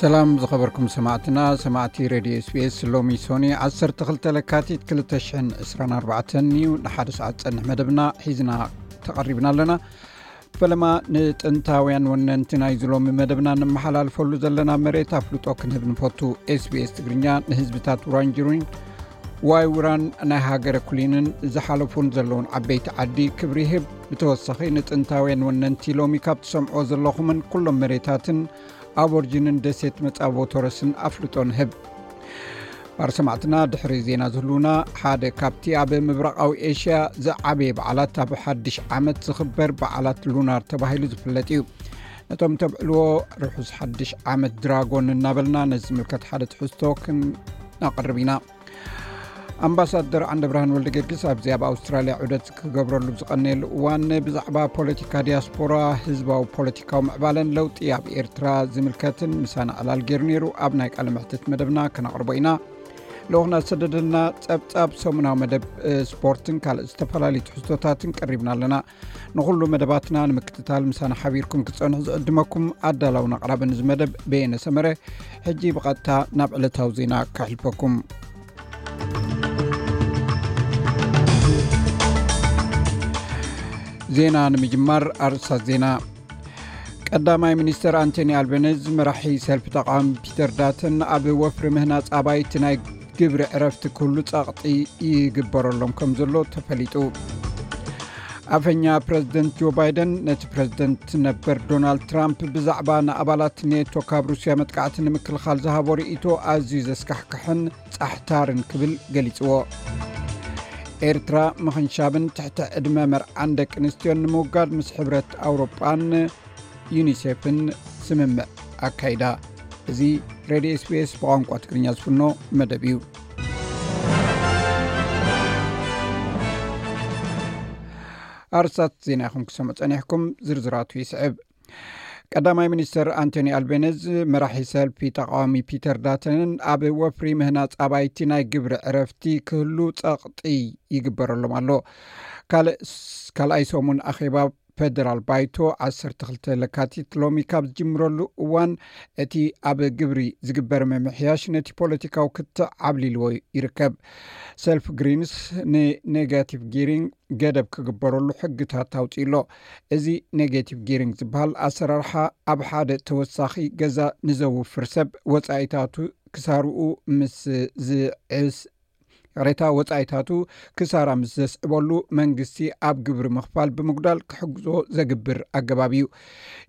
ሰላም ዝኸበርኩም ሰማዕትና ሰማዕቲ ረድዮ ስፔስ ሎሚ ሶኒ 12 ለካቲት 224 እዩ ንሓደ ሰዓት ፀንሕ መደብና ሒዝና ተቐሪብና ኣለና ፈለማ ንጥንታውያን ወነንቲ ናይ ዝሎሚ መደብና ንመሓላልፈሉ ዘለና መሬት ኣፍልጦ ክንህብ ንፈቱ ስbስ ትግርኛ ንህዝብታት ውራንጅሩን ዋይ ውራን ናይ ሃገረ ኩሊንን ዝሓለፉን ዘለውን ዓበይቲ ዓዲ ክብሪ ህብ ብተወሳኺ ንጥንታውያን ወነንቲ ሎሚ ካብ ትሰምዑዎ ዘለኹምን ኩሎም መሬታትን ኣቦርጅንን ደሴት መፃቦ ቶረስን ኣፍልጦ ንህብ ባርሰማዕትና ድሕሪ ዜና ዝህልውና ሓደ ካብቲ ኣብ ምብራቃዊ ኤሽያ ዝዓበየ በዓላት ኣብ ሓድሽ ዓመት ዝኽበር በዓላት ሉናር ተባሂሉ ዝፍለጥ እዩ ነቶም ተብዕልዎ ርሑስ ሓድሽ ዓመት ድራጎን እናበልና ነዚ ዝምልከት ሓደ ትሕዝቶ ክናቅርብ ኢና ኣምባሳደር ዓንደብርሃን ወልደገርግስ ኣብዚ ኣብ ኣውስትራልያ ዑደት ክገብረሉ ዝቐነየሉ እዋን ብዛዕባ ፖለቲካ ዲያስፖራ ህዝባዊ ፖለቲካዊ ምዕባለን ለውጢ ኣብ ኤርትራ ዝምልከትን ምሳና ዕላል ገይሩ ነይሩ ኣብ ናይ ቃል ምሕትት መደብና ክነቕርቦ ኢና ልኹና ዝሰደደና ፀብፃብ ሰሙናዊ መደብ ስፖርትን ካልእ ዝተፈላለዩ ትሕዝቶታትን ቀሪብና ኣለና ንኹሉ መደባትና ንምክትታል ምሳና ሓቢርኩም ክፀንሑ ዝዕድመኩም ኣዳላውን ኣቕራብን ዝ መደብ ቤየነ ሰመረ ሕጂ ብቐጥታ ናብ ዕለታዊ ዜና ከሕልፈኩም ዜና ንምጅማር ኣርእሳት ዜና ቀዳማይ ሚኒስትር ኣንቶኒ ኣልበነዝ መራሒ ሰልፊ ተቃዋሚ ፒተር ዳትን ኣብ ወፍሪ ምህናፅ ኣባይቲ ናይ ግብሪ ዕረፍቲ ኩሉ ጸቕጢ ይግበረሎም ከም ዘሎ ተፈሊጡ ኣፈኛ ፕረዚደንት ጆ ባይደን ነቲ ፕረዚደንት ነበር ዶናልድ ትራምፕ ብዛዕባ ንኣባላት ኔቶ ካብ ሩስያ መጥቃዕቲ ንምክልኻል ዝሃቦ ርእቶ ኣዝዩ ዘስካሕክሕን ጻሕታርን ክብል ገሊጽዎ ኤርትራ ምኽንሻብን ትሕቲ ዕድመ መርዓን ደቂ ኣንስትዮን ንምውጋድ ምስ ሕብረት ኣውሮጳን ዩኒሴፍን ስምምዕ ኣካይዳ እዚ ሬድዮ ስፔስ ብቋንቋ ትግርኛ ዝፍኖ መደብ እዩ ኣርስታት ዜና ይኹም ክሰሙ ፀኒሕኩም ዝርዝራቱ ይስዕብ ቀዳማይ ሚኒስትር ኣንቶኒ ኣልቤነዝ መራሒ ሰልፊ ተቃዋሚ ፒተር ዳተንን ኣብ ወፍሪ ምህናፅ ኣባይቲ ናይ ግብሪ ዕረፍቲ ክህሉ ፀቕጢ ይግበረሎም ኣሎ ካልኣይ ሰሙን ኣኼባ ፈደራል ባይቶ ዓሰርተ ክልተ ለካቲት ሎሚ ካብ ዝጅምረሉ እዋን እቲ ኣብ ግብሪ ዝግበር ምምሕያሽ ነቲ ፖለቲካዊ ክትዕ ዓብሊልዎ ይርከብ ሰልፊ ግሪንስ ንነጋቲቭ ጊሪንግ ገደብ ክግበረሉ ሕግታት ኣውፅእ ኣሎ እዚ ነጋቲቭ ጊሪንግ ዝበሃል ኣሰራርሓ ኣብ ሓደ ተወሳኺ ገዛ ንዘውፍር ሰብ ወፃኢታቱ ክሳርኡ ምስ ዝዕስ ይቕሬታ ወጻኢታቱ ክሳራ ምስ ዘስዕበሉ መንግስቲ ኣብ ግብሪ ምኽፋል ብምጉዳል ክሕግዞ ዘግብር ኣገባብ እዩ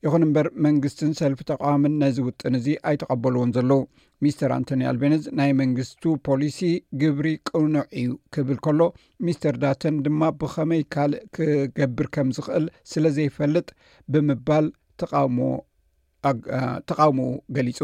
ይኹን እምበር መንግስትን ሰልፊ ተቃዋምን ነዚ ውጥን እዚ ኣይተቐበልዎን ዘለዉ ሚስተር ኣንቶኒ ኣልቤነዝ ናይ መንግስቱ ፖሊሲ ግብሪ ቅኑዕ እዩ ክብል ከሎ ሚስተር ዳተን ድማ ብኸመይ ካልእ ክገብር ከም ዝኽእል ስለ ዘይፈልጥ ብምባል ተቃውሞ ተቃውምኡ ገሊጹ።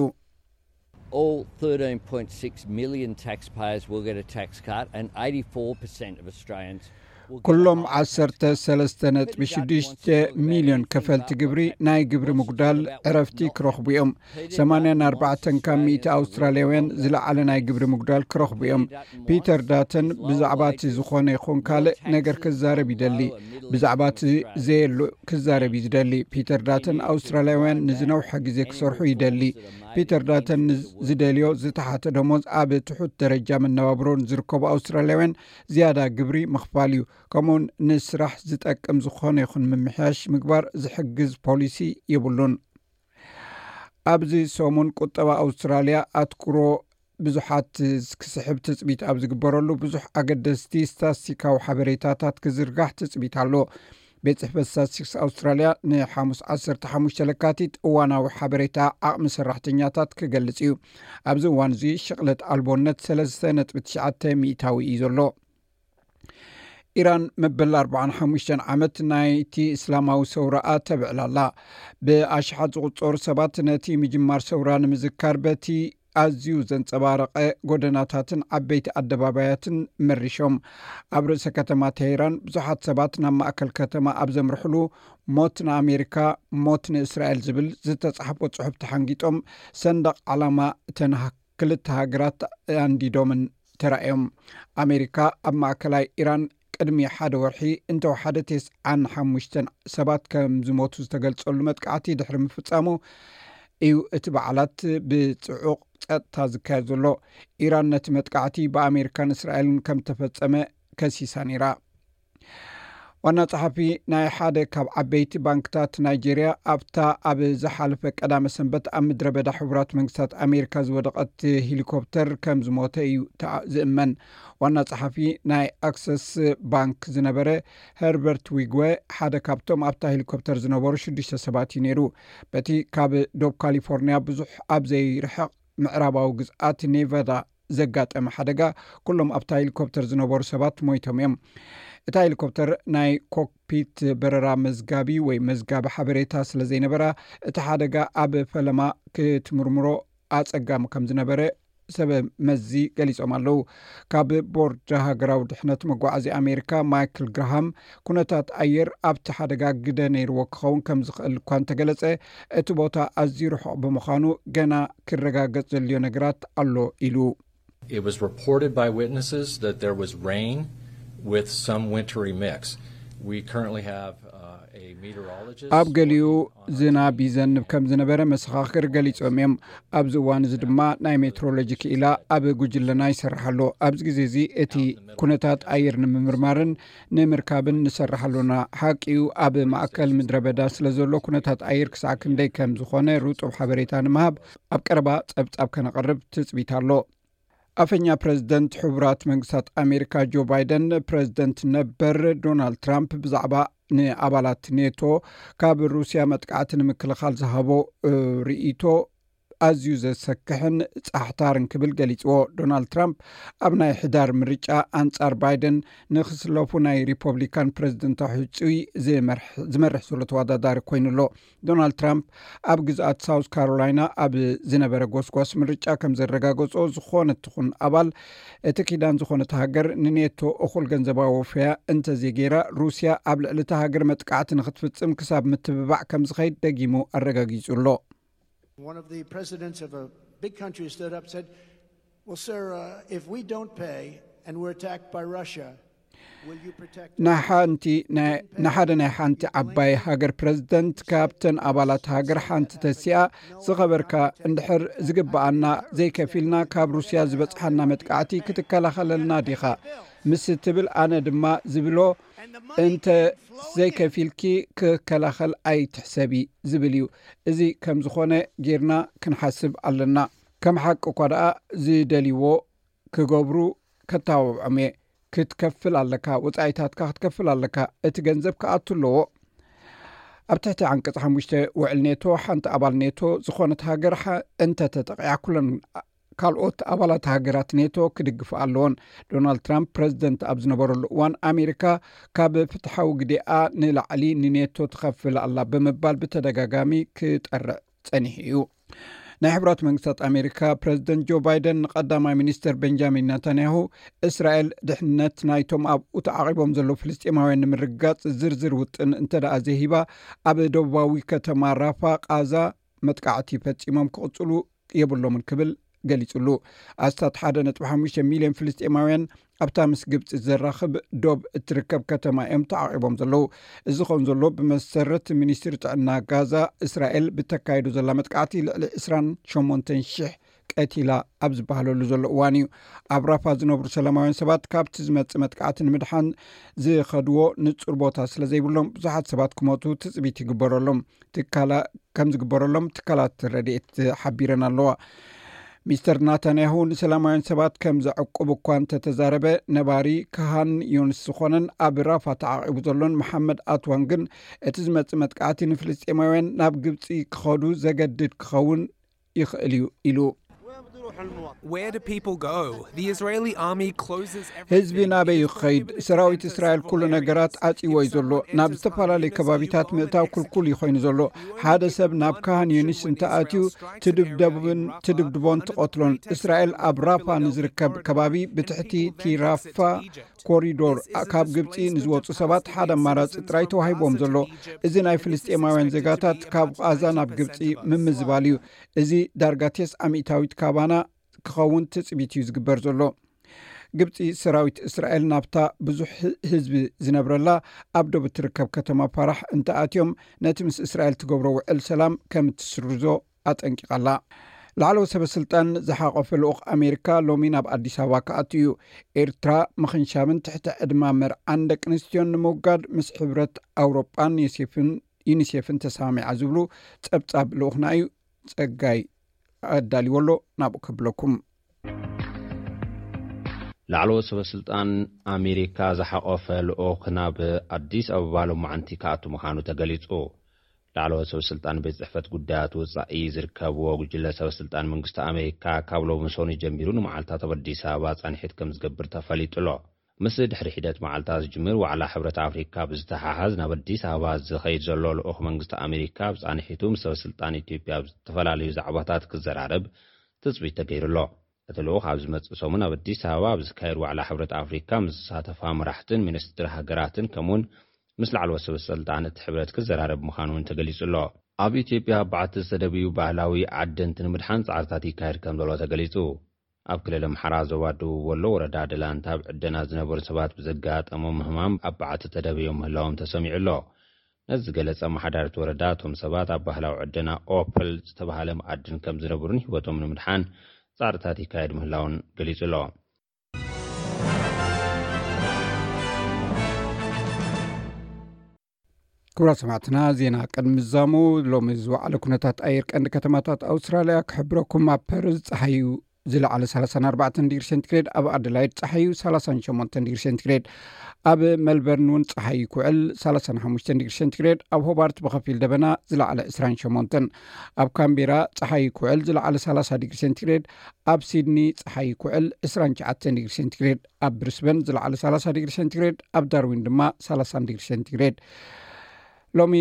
ኩሎም ዓሰርተ ሰለስተ ነጥቢ ሽዱሽተ ሚልዮን ከፈልቲ ግብሪ ናይ ግብሪ ምጉዳል ዕረፍቲ ክረኽቡ እዮም። ሰማንያን ኣርባዕተን ካብ ሚእቲ ኣውስትራልያውያን ዝለዓለ ናይ ግብሪ ምጉዳል ክረኽቡ እዮም። ፒተር ዳተን ብዛዕባ እቲ ዝኾነ ይኹን ካልእ ነገር ክዛረብ ይደሊ። ብዛዕባ እቲ ዘየሉ ክዛረብ እዩ ዝደሊ ፒተር ዳተን ኣውስትራልያውያን ንዝነውሐ ግዜ ክሰርሑ ይደሊ ፒተር ዳተን ዝደልዮ ዝተሓተ ደሞዝ ኣብ ትሑት ደረጃ መነባብሮን ዝርከቡ ኣውስትራልያውያን ዝያዳ ግብሪ ምኽፋል እዩ ከምኡውን ንስራሕ ዝጠቅም ዝኾነ ይኹን ምምሕያሽ ምግባር ዝሕግዝ ፖሊሲ የብሉን ኣብዚ ሰሙን ቁጠባ ኣውስትራልያ ኣትኩሮ ብዙሓት ክስሕብ ትፅቢት ኣብ ዝግበረሉ ብዙሕ ኣገደስቲ ስታስቲካዊ ሓበሬታታት ክዝርጋሕ ትፅቢት ኣሎ ቤት ፅሕፈት ስታስቲክስ ኣውስትራልያ ንሓሙስ 15 ለካቲት እዋናዊ ሓበሬታ ዓቕሚ ሰራሕተኛታት ክገልፅ እዩ ኣብዚ እዋን እዚ ሽቕለት ኣልቦነት 3ለ ነጥቢ ትሽተ ሚታዊ እዩ ዘሎ ኢራን መበል 45 ዓመት ናይቲ እስላማዊ ሰውራኣ ተብዕላ ኣላ ብኣሽሓት ዝቁፀሩ ሰባት ነቲ ምጅማር ሰውራ ንምዝካር በቲ ኣዝዩ ዘንፀባረቀ ጎደናታትን ዓበይቲ ኣደባባያትን መሪሾም ኣብ ርእሰ ከተማ ተሄራን ብዙሓት ሰባት ናብ ማእከል ከተማ ኣብ ዘምርሕሉ ሞት ንኣሜሪካ ሞት ንእስራኤል ዝብል ዝተፃሓፎ ፅሑፍ ተሓንጊጦም ሰንደቅ ዓላማ ተናሃ ክልተ ሃገራት ኣንዲዶምን ተራእዮም። ኣሜሪካ ኣብ ማእከላይ ኢራን ቅድሚ ሓደ ወርሒ እንተወሓደ ቴስዓን ሓሙሽተን ሰባት ከም ዝሞቱ ዝተገልጸሉ መጥቃዕቲ ድሕሪ ምፍጻሙ እዩ እቲ በዓላት ብጽዑቕ ጸጥታ ዝካየድ ዘሎ። ኢራን ነቲ መጥቃዕቲ ብኣሜሪካን እስራኤልን ከም ዝተፈጸመ ከሲሳ ነይራ። ዋና ጸሓፊ ናይ ሓደ ካብ ዓበይቲ ባንክታት ናይጀርያ ኣብታ ኣብ ዝሓለፈ ቀዳመ ሰንበት ኣብ ምድረ በዳ ሕቡራት መንግስታት ኣሜሪካ ዝወደቐት ሄሊኮፕተር ከም ዝሞተ እዩ ዝእመን ዋና ጸሓፊ ናይ ኣክሰስ ባንክ ዝነበረ ሄርበርት ዊግወ ሓደ ካብቶም ኣብታ ሄሊኮፕተር ዝነበሩ ሽዱሽተ ሰባት እዩ ነይሩ በቲ ካብ ዶብ ካሊፎርኒያ ብዙሕ ኣብ ዘይርሕቕ ምዕራባዊ ግዝኣት ኔቫዳ ዘጋጠመ ሓደጋ ኩሎም ኣብታ ሄሊኮፕተር ዝነበሩ ሰባት ሞይቶም እዮም። እታ ሄሊኮፕተር ናይ ኮክፒት በረራ መዝጋቢ ወይ መዝጋቢ ሓበሬታ ስለ ዘይነበራ እቲ ሓደጋ ኣብ ፈለማ ክትምርምሮ ኣጸጋሚ ከም ዝነበረ ሰበ መዚ ገሊጾም ኣለዉ። ካብ ቦርድ ሃገራዊ ድሕነት መጓዓዝያ ኣሜሪካ ማይክል ግራሃም ኩነታት ኣየር ኣብቲ ሓደጋ ግደ ነይርዎ ክኸውን ከም ዝኽእል እኳ እንተገለጸ፣ እቲ ቦታ ኣዝዩ ርሑቕ ብምዃኑ ገና ክረጋገጽ ዘድልዮ ነገራት ኣሎ ኢሉ። It was reported by witnesses that there was rain with some wintery mix. We currently have a meteorologist. ኣብ ገሊኡ ዝናብ ይዘንብ ከም ዝነበረ መሰኻኽር ገሊጾም እዮም። ኣብዚ እዋን እዚ ድማ ናይ ሜትሮሎጂ ክኢላ ኣብ ጉጅለና ይሰርሕ ኣሎ። ኣብዚ ግዜ እዚ እቲ ኩነታት ኣየር ንምምርማርን ንምርካብን ንሰራሕ ኣሎና። ሓቂ'ዩ ኣብ ማእከል ምድረ በዳ ስለ ዘሎ ኩነታት ኣየር ክሳዕ ክንደይ ከም ዝኾነ ርጡብ ሓበሬታ ንምሃብ ኣብ ቀረባ ጸብጻብ ከነቕርብ ትጽቢት ኣሎ። ኣፈኛ ፕረዚደንት ሕቡራት መንግስታት ኣሜሪካ ጆ ባይደን ፕረዚደንት ነበር ዶናልድ ትራምፕ ብዛዕባ ንኣባላት ኔቶ ካብ ሩስያ መጥቃዕቲ ንምክልኻል ዝሃቦ ርእይቶ ኣዝዩ ዘሰክሕን ጻሕታርን ክብል ገሊጽዎ። ዶናልድ ትራምፕ ኣብ ናይ ሕዳር ምርጫ ኣንጻር ባይደን ንክስለፉ ናይ ሪፖብሊካን ፕረዚደንታዊ ሕጹይ ዝመርሕ ዘሎ ተወዳዳሪ ኮይኑ ኣሎ። ዶናልድ ትራምፕ ኣብ ግዝኣት ሳውዝ ካሮላይና ኣብ ዝነበረ ጎስጓስ ምርጫ ከም ዘረጋገጾ ዝኾነት ትኹን ኣባል እቲ ኪዳን ዝኾነት ሃገር ንኔቶ እኹል ገንዘባዊ ወፈያ እንተዘይገይራ ሩስያ ኣብ ልዕሊ እቲ ሃገር መጥቃዕቲ ንክትፍጽም ክሳብ ምትብባዕ ከም ዝኸይድ ደጊሙ ኣረጋጊጹ ኣሎ። ንሓደ ናይ ሓንቲ ዓባይ ሃገር ፕረዚደንት ካብተን ኣባላት ሃገር ሓንቲ ተሲኣ ዝኸበርካ እንድሕር ዝግብኣና ዘይከፊልና ካብ ሩስያ ዝበፅሓና መጥቃዕቲ ክትከላኸለልና ዲኻ ምስ ትብል ኣነ ድማ ዝብሎ እንተ ዘይከፊልኪ ክከላኸል ኣይትሕሰቢ ዝብል እዩ እዚ ከም ዝኾነ ጌርና ክንሓስብ ኣለና ከም ሓቂ እኳ ደኣ ዝደልይዎ ክገብሩ ከታባብዖም እየ ክትከፍል ኣለካ ወፃኢታትካ ክትከፍል ኣለካ እቲ ገንዘብ ክኣቱ ኣለዎ ኣብ ትሕቲ ዓንቀፅ ሓሙሽተ ውዕል ኔቶ ሓንቲ ኣባል ኔቶ ዝኾነት ሃገር እንተተጠቂዓ ኩለን ካልኦት ኣባላት ሃገራት ኔቶ ክድግፍ ኣለዎን ዶናልድ ትራምፕ ፕረዚደንት ኣብ ዝነበረሉ እዋን ኣሜሪካ ካብ ፍትሓዊ ግዴኣ ንላዕሊ ንኔቶ ትኸፍል ኣላ ብምባል ብተደጋጋሚ ክጠርዕ ጸኒሑ እዩ ናይ ሕብራት መንግስታት ኣሜሪካ ፕረዚደንት ጆ ባይደን ንቀዳማይ ሚኒስተር ቤንጃሚን ናታንያሁ እስራኤል ድሕነት ናይቶም ኣብኡ ተዓቂቦም ዘለዉ ፍልስጢማውያን ንምርግጋጽ ዝርዝር ውጥን እንተደኣ ዘይሂባ ኣብ ደቡባዊ ከተማ ራፋ ቃዛ መጥቃዕቲ ፈፂሞም ክቕፅሉ የብሎምን ክብል ገሊፁሉ ኣስታት ሓደ ነጥቢ ሓሙሽተ ሚልዮን ፍልስጤማውያን ኣብታ ምስ ግብፂ ዘራኽብ ዶብ እትርከብ ከተማ እዮም ተዓቂቦም ዘለዉ እዚ ከም ዘሎ ብመሰረት ሚኒስትሪ ጥዕና ጋዛ እስራኤል ብተካይዱ ዘላ መጥቃዕቲ ልዕሊ ዕስራን ሸሞንተን ሽሕ ቀቲላ ኣብ ዝበሃለሉ ዘሎ እዋን እዩ ኣብ ራፋ ዝነብሩ ሰላማውያን ሰባት ካብቲ ዝመፅ መጥቃዕቲ ንምድሓን ዝኸድዎ ንፁር ቦታ ስለ ዘይብሎም ብዙሓት ሰባት ክመቱ ትፅቢት ይግበረሎም ትካላ ከም ዝግበረሎም ትካላት ረድኤት ሓቢረን ኣለዋ ሚስተር ናታንያሁ ንሰላማውያን ሰባት ከም ዘዕቁብ እኳ እንተተዛረበ ነባሪ ካሃን ዮንስ ዝኾነን ኣብ ራፋ ተዓቂቡ ዘሎን መሓመድ ኣትዋን ግን እቲ ዝመፅ መጥቃዕቲ ንፍልስጤማውያን ናብ ግብፂ ክኸዱ ዘገድድ ክኸውን ይኽእል እዩ ኢሉ። ህዝቢ ናበይ ይኸይድ? ሰራዊት እስራኤል ኩሉ ነገራት ዓጽዎ እዩ ዘሎ። ናብ ዝተፈላለዩ ከባቢታት ምእታው ክልኩል እዩ ኮይኑ ዘሎ። ሓደ ሰብ ናብ ካሃን ዩኒስ እንተኣትዩ ትድብደብን ትድብድቦን ትቐትሎን። እስራኤል ኣብ ራፋ ንዝርከብ ከባቢ ብትሕቲ እቲ ራፋ ኮሪዶር ካብ ግብፂ ንዝወፁ ሰባት ሓደ ኣማራፂ ጥራይ ተዋሂቦም ዘሎ እዚ ናይ ፍልስጤማውያን ዜጋታት ካብ ቃዛ ናብ ግብፂ ምምዝባል እዩ እዚ ዳርጋ ቴስ ኣሚታዊት ካባና ክኸውን ትፅቢት እዩ ዝግበር ዘሎ ግብፂ ሰራዊት እስራኤል ናብታ ብዙሕ ህዝቢ ዝነብረላ ኣብ ዶብ እትርከብ ከተማ ፓራሕ እንተኣትዮም ነቲ ምስ እስራኤል ትገብሮ ውዕል ሰላም ከም እትስርዞ ኣጠንቂቓ ኣላ። ላዕለዎት ሰበስልጣን ዝሓቖፈ ልኡኽ ኣሜሪካ ሎሚ ናብ ኣዲስ ኣበባ ክኣቱ እዩ። ኤርትራ ምኽንሻብን ትሕቲ ዕድማ መርዓን ደቂ ኣንስትዮን ንምውጋድ ምስ ሕብረት ኣውሮጳን ዮሴፍን ዩኒሴፍን ተሰማሚዓ ዝብሉ ጸብጻብ ልኡኽና እዩ። ጸጋይ ኣዳልዎ ኣሎ ናብኡ ከብለኩም። ላዕለዎት ሰበስልጣን ኣሜሪካ ዝሓቖፈ ልኡኽ ናብ ኣዲስ ኣበባ ሎማዕንቲ ክኣቱ ምዃኑ ተገሊጹ። ላዕለዎት ሰበስልጣን ቤት ጽሕፈት ጉዳያት ወጻኢ ዝርከብዎ ጉጅለ ሰበስልጣን መንግስቲ ኣሜሪካ ካብ ሎሚ ሰኑይ ጀሚሩ ንመዓልታት ኣብ ኣዲስ ኣበባ ጻንሒት ከምዝገብር ተፈሊጡ'ሎ። ምስ ድሕሪ ሒደት መዓልታት ዝጅምር ዋዕላ ሕብረት ኣፍሪካ ብዝተሓሓዝ ናብ ኣዲስ ኣበባ ዝኸይድ ዘሎ ልኡኽ መንግስቲ ኣሜሪካ ኣብ ፃንሒቱ ምስ ሰበስልጣን ኢትዮጵያ ኣብ ዝተፈላለዩ ዛዕባታት ክዘራረብ ትፅቢት ተገይሩ ኣሎ። እቲ ልኡኽ ኣብ ዝመፅእ ሰሙን ኣብ ኣዲስ ኣበባ ኣብ ዝካየድ ዋዕላ ሕብረት ኣፍሪካ ምስ ዝሳተፋ መራሕትን ሚኒስትር ሃገራትን ከምኡ እውን ምስ ላዕለዎት ሰበስልጣን እቲ ሕብረት ክዘራረብ ምዃኑ እውን ተገሊፁ ኣሎ። ኣብ ኢትዮጵያ በዓቲ ዝተደብዩ ባህላዊ ዓደንቲ ንምድሓን ፃዕርታት ይካየድ ከምዘሎ ተገሊፁ። ኣብ ክልል ኣምሓራ ዞባ ደቡብ ወሎ ወረዳ ደላንታ ኣብ ዕደና ዝነበሩ ሰባት ብዘጋጠሞም ህማም ኣብ በዓቲ ተደብዮም ምህላዎም ተሰሚዑ ኣሎ። ነዚ ዝገለጸ ኣመሓዳሪ'ቲ ወረዳ እቶም ሰባት ኣብ ባህላዊ ዕደና ኦፐል ዝተበሃለ መኣድን ከም ዝነብሩን ህይወቶም ንምድሓን ጻዕርታት ይካየድ ምህላዉን ገሊጹ ኣሎ። ክብራ ሰማዕትና ዜና ቅድሚ ምዛሙ ሎሚ ዝወዕለ ኩነታት ኣየር ቀንዲ ከተማታት ኣውስትራልያ ክሕብረኩም ኣብ ፐርዝ ፀሓዩ ዝለዓለ 34 ዲግሪ ሴንትግሬድ ኣብ ኣደላይድ ፀሓዩ 38 ዲግሪ ሴንትግሬድ ኣብ መልበርን እውን ፀሓዩ ክውዕል 35 ዲግሪ ሴንትግሬድ ኣብ ሆባርት ብከፊል ደበና ዝለዓለ 28 ኣብ ካምቢራ ፀሓዩ ክውዕል ዝለዓለ 30 ዲግሪ ሴንትግሬድ ኣብ ሲድኒ ፀሓዩ ክውዕል 29 ዲግሪ ሴንትግሬድ ኣብ ብሪስበን ዝለዓለ 30 ዲግሪ ሰንቲግሬድ ኣብ ዳርዊን ድማ 30 ዲግሪ ሰንቲግሬድ ሎሚ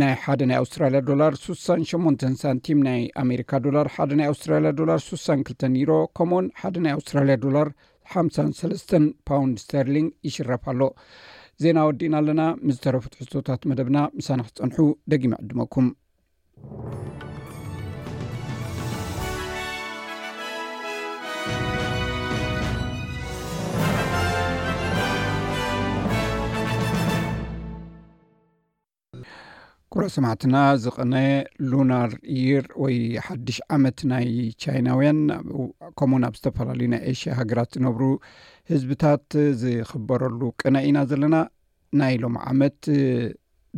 ናይ ሓደ ናይ ኣውስትራልያ ዶላር 68 ሳንቲም ናይ ኣሜሪካ ዶላር ሓደ ናይ ኣውስትራልያ ዶላር 62 ኒሮ ከምኡውን ሓደ ናይ ኣውስትራልያ ዶላር 53 ፓውንድ ስተርሊንግ ይሽረፍ ኣሎ ዜና ወዲእና ኣለና ምስ ዝተረፉት ሕዝቶታት መደብና ምሳና ክትፀንሑ ደጊመ ዕድመኩም ኩረ ሰማዕትና ዝቕነ ሉናር ይር ወይ ሓድሽ ዓመት ናይ ቻይናውያን ከምኡ ናብ ዝተፈላለዩ ናይ ኤሽያ ሃገራት ዝነብሩ ህዝብታት ዝኽበረሉ ቅነ ኢና ዘለና ናይ ሎም ዓመት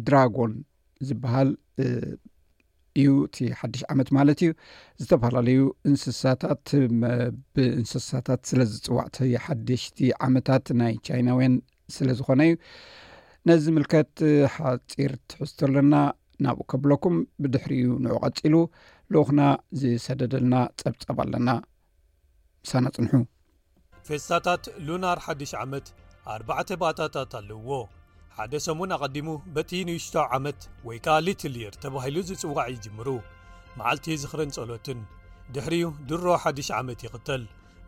ድራጎን ዝበሃል እዩ እቲ ሓድሽ ዓመት ማለት እዩ ዝተፈላለዩ እንስሳታት ብእንስሳታት ስለ ዝፅዋዕቲ ሓደሽቲ ዓመታት ናይ ቻይናውያን ስለ ዝኾነ እዩ ነዚ ዝምልከት ሓፂር ትሕዝቶ ኣለና ናብኡ ከብለኩም ብድሕሪኡ ንኡ ቐፂሉ ልኡክና ዝሰደደልና ፀብፀብ ኣለና ምሳና ጽንሑ። ፌስታታት ሉናር ሓድሽ ዓመት ኣርባዕተ ባእታታት ኣለዉዎ። ሓደ ሰሙን ኣቐዲሙ በቲ ንእሽቶ ዓመት ወይ ከኣ ሊትል ይር ተባሂሉ ዝጽዋዕ ይጅምሩ። መዓልቲ ዝኽርን ጸሎትን ድሕሪኡ ድሮ ሓድሽ ዓመት ይኽተል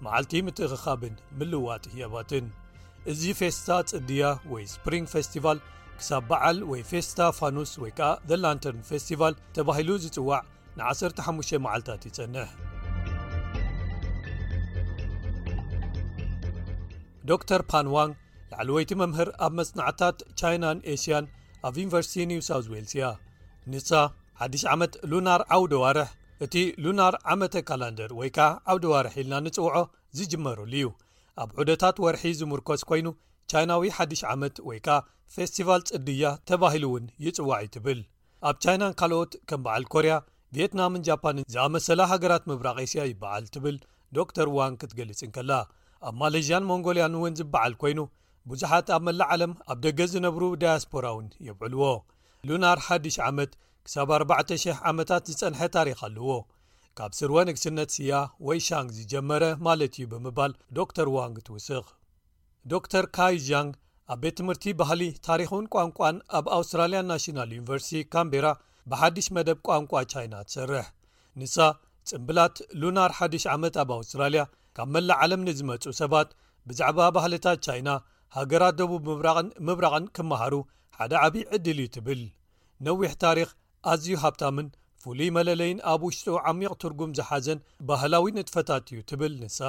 መዓልቲ ምትእኽኻብን ምልዋጥ ህያባትን። እዚ ፌስታ ጽድያ ወይ ስፕሪንግ ፌስቲቫል ክሳብ በዓል ወይ ፌስታ ፋኑስ ወይ ከኣ ዘ ላንተርን ፌስቲቫል ተባሂሉ ዝጽዋዕ ን15 መዓልታት ይጸንሕ ዶክተር ፓንዋንግ ላዕለወይቲ መምህር ኣብ መጽናዕታት ቻይናን ኤሽያን ኣብ ዩኒቨርሲቲ ኒው ሳውት ዌልስ እያ ንሳ ሓድሽ ዓመት ሉናር ዓውደ ዋርሕ እቲ ሉናር ዓመተ ካላንደር ወይ ከኣ ዓውደ ዋርሒ ኢልና ንጽውዖ ዝጅመርሉ እዩ ኣብ ዑደታት ወርሒ ዝምርኮስ ኮይኑ ቻይናዊ ሓድሽ ዓመት ወይ ከኣ ፌስቲቫል ጽድያ ተባሂሉ እውን ይጽዋዕ እዩ ትብል ኣብ ቻይናን ካልኦት ከም በዓል ኮርያ ቪትናምን ጃፓንን ዝኣመሰላ ሃገራት ምብራቕ ኤስያ ይበዓል ትብል ዶክተር ዋን ክትገልጽ እንከላ ኣብ ማሌዥያን ሞንጎልያን እውን ዝበዓል ኮይኑ ብዙሓት ኣብ መላእ ዓለም ኣብ ደገ ዝነብሩ ዳያስፖራ ውን የብዕልዎ ሉናር ሓድሽ ዓመት ክሳብ 4,00 ዓመታት ዝጸንሐ ታሪኽ ኣለዎ ካብ ስርወ ንግስነት ስያ ወይ ሻንግ ዝጀመረ ማለት እዩ ብምባል ዶክተር ዋንግ ትውስኽ ዶክተር ካይ ዣንግ ኣብ ቤት ትምህርቲ ባህሊ ታሪኽን ቋንቋን ኣብ ኣውስትራልያ ናሽናል ዩኒቨርሲቲ ካምቤራ ብሓድሽ መደብ ቋንቋ ቻይና ትሰርሕ ንሳ ፅምብላት ሉናር ሓድሽ ዓመት ኣብ ኣውስትራልያ ካብ መላእ ዓለም ንዝመፁ ሰባት ብዛዕባ ባህልታት ቻይና ሃገራት ደቡብ ምብራቕን ምብራቕን ክመሃሩ ሓደ ዓብዪ ዕድል እዩ ትብል ነዊሕ ታሪኽ ኣዝዩ ሃብታምን ፍሉይ መለለይን ኣብ ውሽጡ ዓሚቕ ትርጉም ዝሓዘን ባህላዊ ንጥፈታት እዩ ትብል ንሳ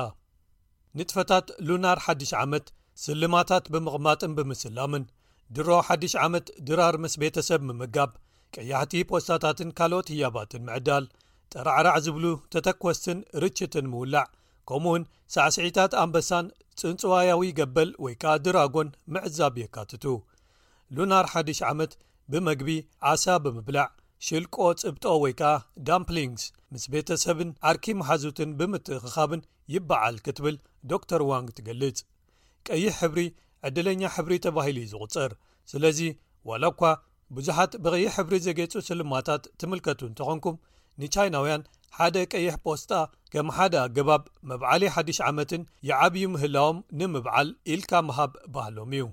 ንጥፈታት ሉናር ሓድሽ ዓመት ስልማታት ብምቕማጥን ብምስላምን፣ ድሮ ሓድሽ ዓመት ድራር ምስ ቤተሰብ ምምጋብ፣ ቀያሕቲ ፖስታታትን ካልኦት ህያባትን ምዕዳል፣ ጠራዕራዕ ዝብሉ ተተኮስትን ርችትን ምውላዕ፣ ከምኡ'ውን ሳዕስዒታት ኣንበሳን ጽንጽዋያዊ ገበል ወይ ከኣ ድራጎን ምዕዛብ የካትቱ። ሉናር ሓድሽ ዓመት ብመግቢ ዓሳ ብምብላዕ፣ ሽልቆ ጽብጦ ወይ ከኣ ዳምፕሊንግስ ምስ ቤተሰብን ዓርኪ መሓዙትን ብምትእኽኻብን ይበዓል ክትብል ዶክተር ዋንግ ትገልጽ። ቀይሕ ሕብሪ ዕድለኛ ሕብሪ ተባሂሉ እዩ ዝቝጸር። ስለዚ ዋላ እኳ ብዙሓት ብቐይሕ ሕብሪ ዘጌጹ ስልማታት ትምልከቱ እንተ ዀንኩም፣ ንቻይናውያን ሓደ ቀይሕ ጶስጣ ከም ሓደ ኣገባብ መብዓሊ ሓድሽ ዓመትን ይዓብዩ ምህላዎም ንምብዓል ኢልካ ምሃብ ባህሎም እዩ።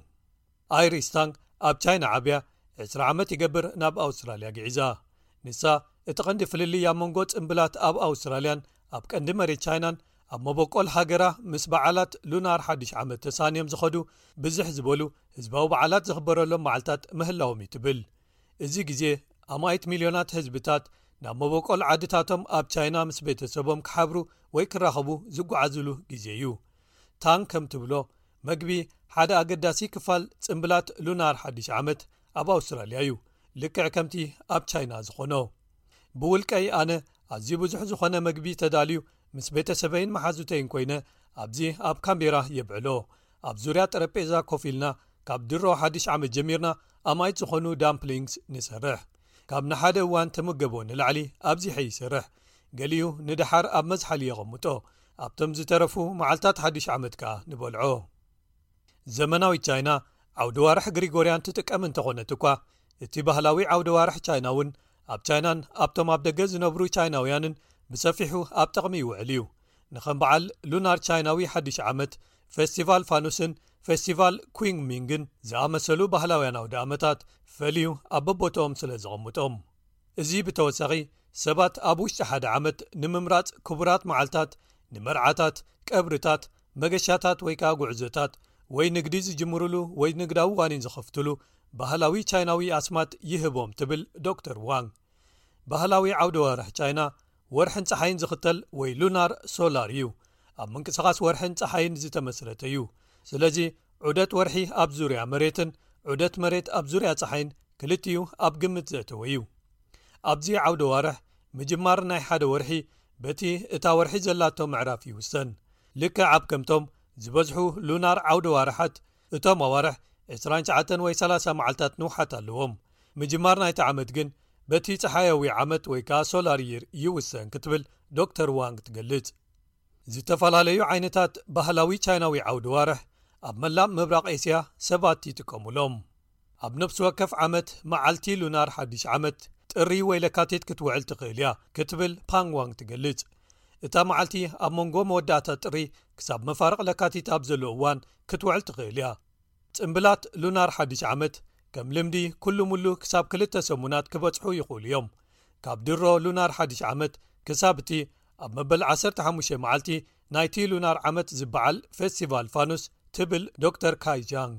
ኣይሪስ ታንግ ኣብ ቻይና ዓብያ ዕስራ ዓመት ይገብር ናብ ኣውስትራልያ ግዒዛ። ንሳ እቲ ቀንዲ ፍልልይ ኣብ መንጎ ጽምብላት ኣብ ኣውስትራልያን ኣብ ቀንዲ መሬት ቻይናን ኣብ መበቆል ሃገራ ምስ በዓላት ሉናር ሓድሽ ዓመት ተሳንዮም ዝኸዱ ብዝሕ ዝበሉ ህዝባዊ በዓላት ዝኽበረሎም መዓልታት ምህላዎም እዩ ትብል እዚ ግዜ ኣማኢት ሚልዮናት ህዝብታት ናብ መበቆል ዓድታቶም ኣብ ቻይና ምስ ቤተሰቦም ክሓብሩ ወይ ክራኸቡ ዝጓዓዝሉ ግዜ እዩ ታን ከም ትብሎ መግቢ ሓደ ኣገዳሲ ክፋል ጽምብላት ሉናር ሓድሽ ዓመት ኣብ ኣውስትራልያ እዩ ልክዕ ከምቲ ኣብ ቻይና ዝኾኖ ብውልቀይ ኣነ ኣዝዩ ብዙሕ ዝኾነ መግቢ ተዳልዩ ምስ ቤተሰበይን መሓዙተይን ኮይነ ኣብዚ ኣብ ካምቤራ የብዕሎ ኣብ ዙርያ ጠረጴዛ ኮፍ ኢልና ካብ ድሮ ሓድሽ ዓመት ጀሚርና ኣማይት ዝኾኑ ዳምፕሊንግስ ንሰርሕ ካብ ንሓደ እዋን ተመገቦ ንላዕሊ ኣብዚሐ ይሰርሕ ገሊኡ ንደሓር ኣብ መዝሓሊ የቐምጦ ኣብቶም ዝተረፉ መዓልትታት ሓድሽ ዓመት ከኣ ንበልዖ ዘመናዊት ቻይና ዓውዲ ዋርሒ ግሪጎርያን ትጥቀም እንተኾነት እኳ እቲ ባህላዊ ዓውዲ ዋርሒ ቻይና እውን ኣብ ቻይናን ኣብቶም ኣብ ደገ ዝነብሩ ቻይናውያንን ብሰፊሑ ኣብ ጥቕሚ ይውዕል እዩ ንከም በዓል ሉናር ቻይናዊ ሓድሽ ዓመት ፌስቲቫል ፋኑስን ፌስቲቫል ኩንግ ሚንግን ዝኣመሰሉ ባህላውያን ኣውዲ ኣመታት ፈልዩ ኣብ በቦትኦም ስለ ዝቐምጦም እዚ ብተወሳኺ ሰባት ኣብ ውሽጢ ሓደ ዓመት ንምምራጽ ክቡራት መዓልታት ንመርዓታት ቀብርታት መገሻታት ወይ ከኣ ጕዕዞታት ወይ ንግዲ ዝጅምሩሉ ወይ ንግዳዊ ዋኒን ዝኸፍቱሉ ባህላዊ ቻይናዊ ኣስማት ይህቦም ትብል ዶክተር ዋንግ ባህላዊ ዓውደ ኣዋርሕ ቻይና ወርሕን ጸሓይን ዝኽተል ወይ ሉናር ሶላር እዩ ኣብ ምንቅስቓስ ወርሕን ጸሓይን ዝተመስረተ እዩ ስለዚ ዑደት ወርሒ ኣብ ዙርያ መሬትን ዑደት መሬት ኣብ ዙርያ ጸሓይን ክልትኡ ኣብ ግምት ዘእተወ እዩ ኣብዚ ዓውደ ዋርሕ ምጅማር ናይ ሓደ ወርሒ በቲ እታ ወርሒ ዘላቶ ምዕራፍ ይውሰን ልክዕ ኣብ ከምቶም ዝበዝሑ ሉናር ዓውደ ዋርሓት እቶም ኣዋርሕ ዕስራን ሸዓተን ወይ ሰላሳ መዓልታት ንውሓት ኣለዎም፣ ምጅማር ናይቲ ዓመት ግን በቲ ጸሓያዊ ዓመት ወይ ከኣ ሶላር ይር ይውሰን ክትብል ዶክተር ዋንግ ትገልጽ። ዝተፈላለዩ ዓይነታት ባህላዊ ቻይናዊ ዓውዲ ዋርሕ ኣብ መላእ ምብራቕ ኤስያ ሰባት ይጥቀሙሎም። ኣብ ነፍሲ ወከፍ ዓመት መዓልቲ ሉናር ሓድሽ ዓመት ጥሪ ወይ ለካቲት ክትውዕል ትኽእል እያ ክትብል ፓንግ ዋንግ ትገልጽ እታ መዓልቲ ኣብ መንጎ መወዳእታ ጥሪ ክሳብ መፋርቕ ለካቲት ኣብ ዘሎ እዋን ክትውዕል ትኽእል እያ ጽምብላት ሉናር ሓድሽ ዓመት ከም ልምዲ ኩሉ ምሉ ክሳብ ክልተ ሰሙናት ክበጽሑ ይኽእሉ እዮም ካብ ድሮ ሉናር ሓድሽ ዓመት ክሳብ እቲ ኣብ መበል 15 መዓልቲ ናይቲ ሉናር ዓመት ዝበዓል ፌስቲቫል ፋኑስ ትብል ዶክተር ካይ ጃንግ።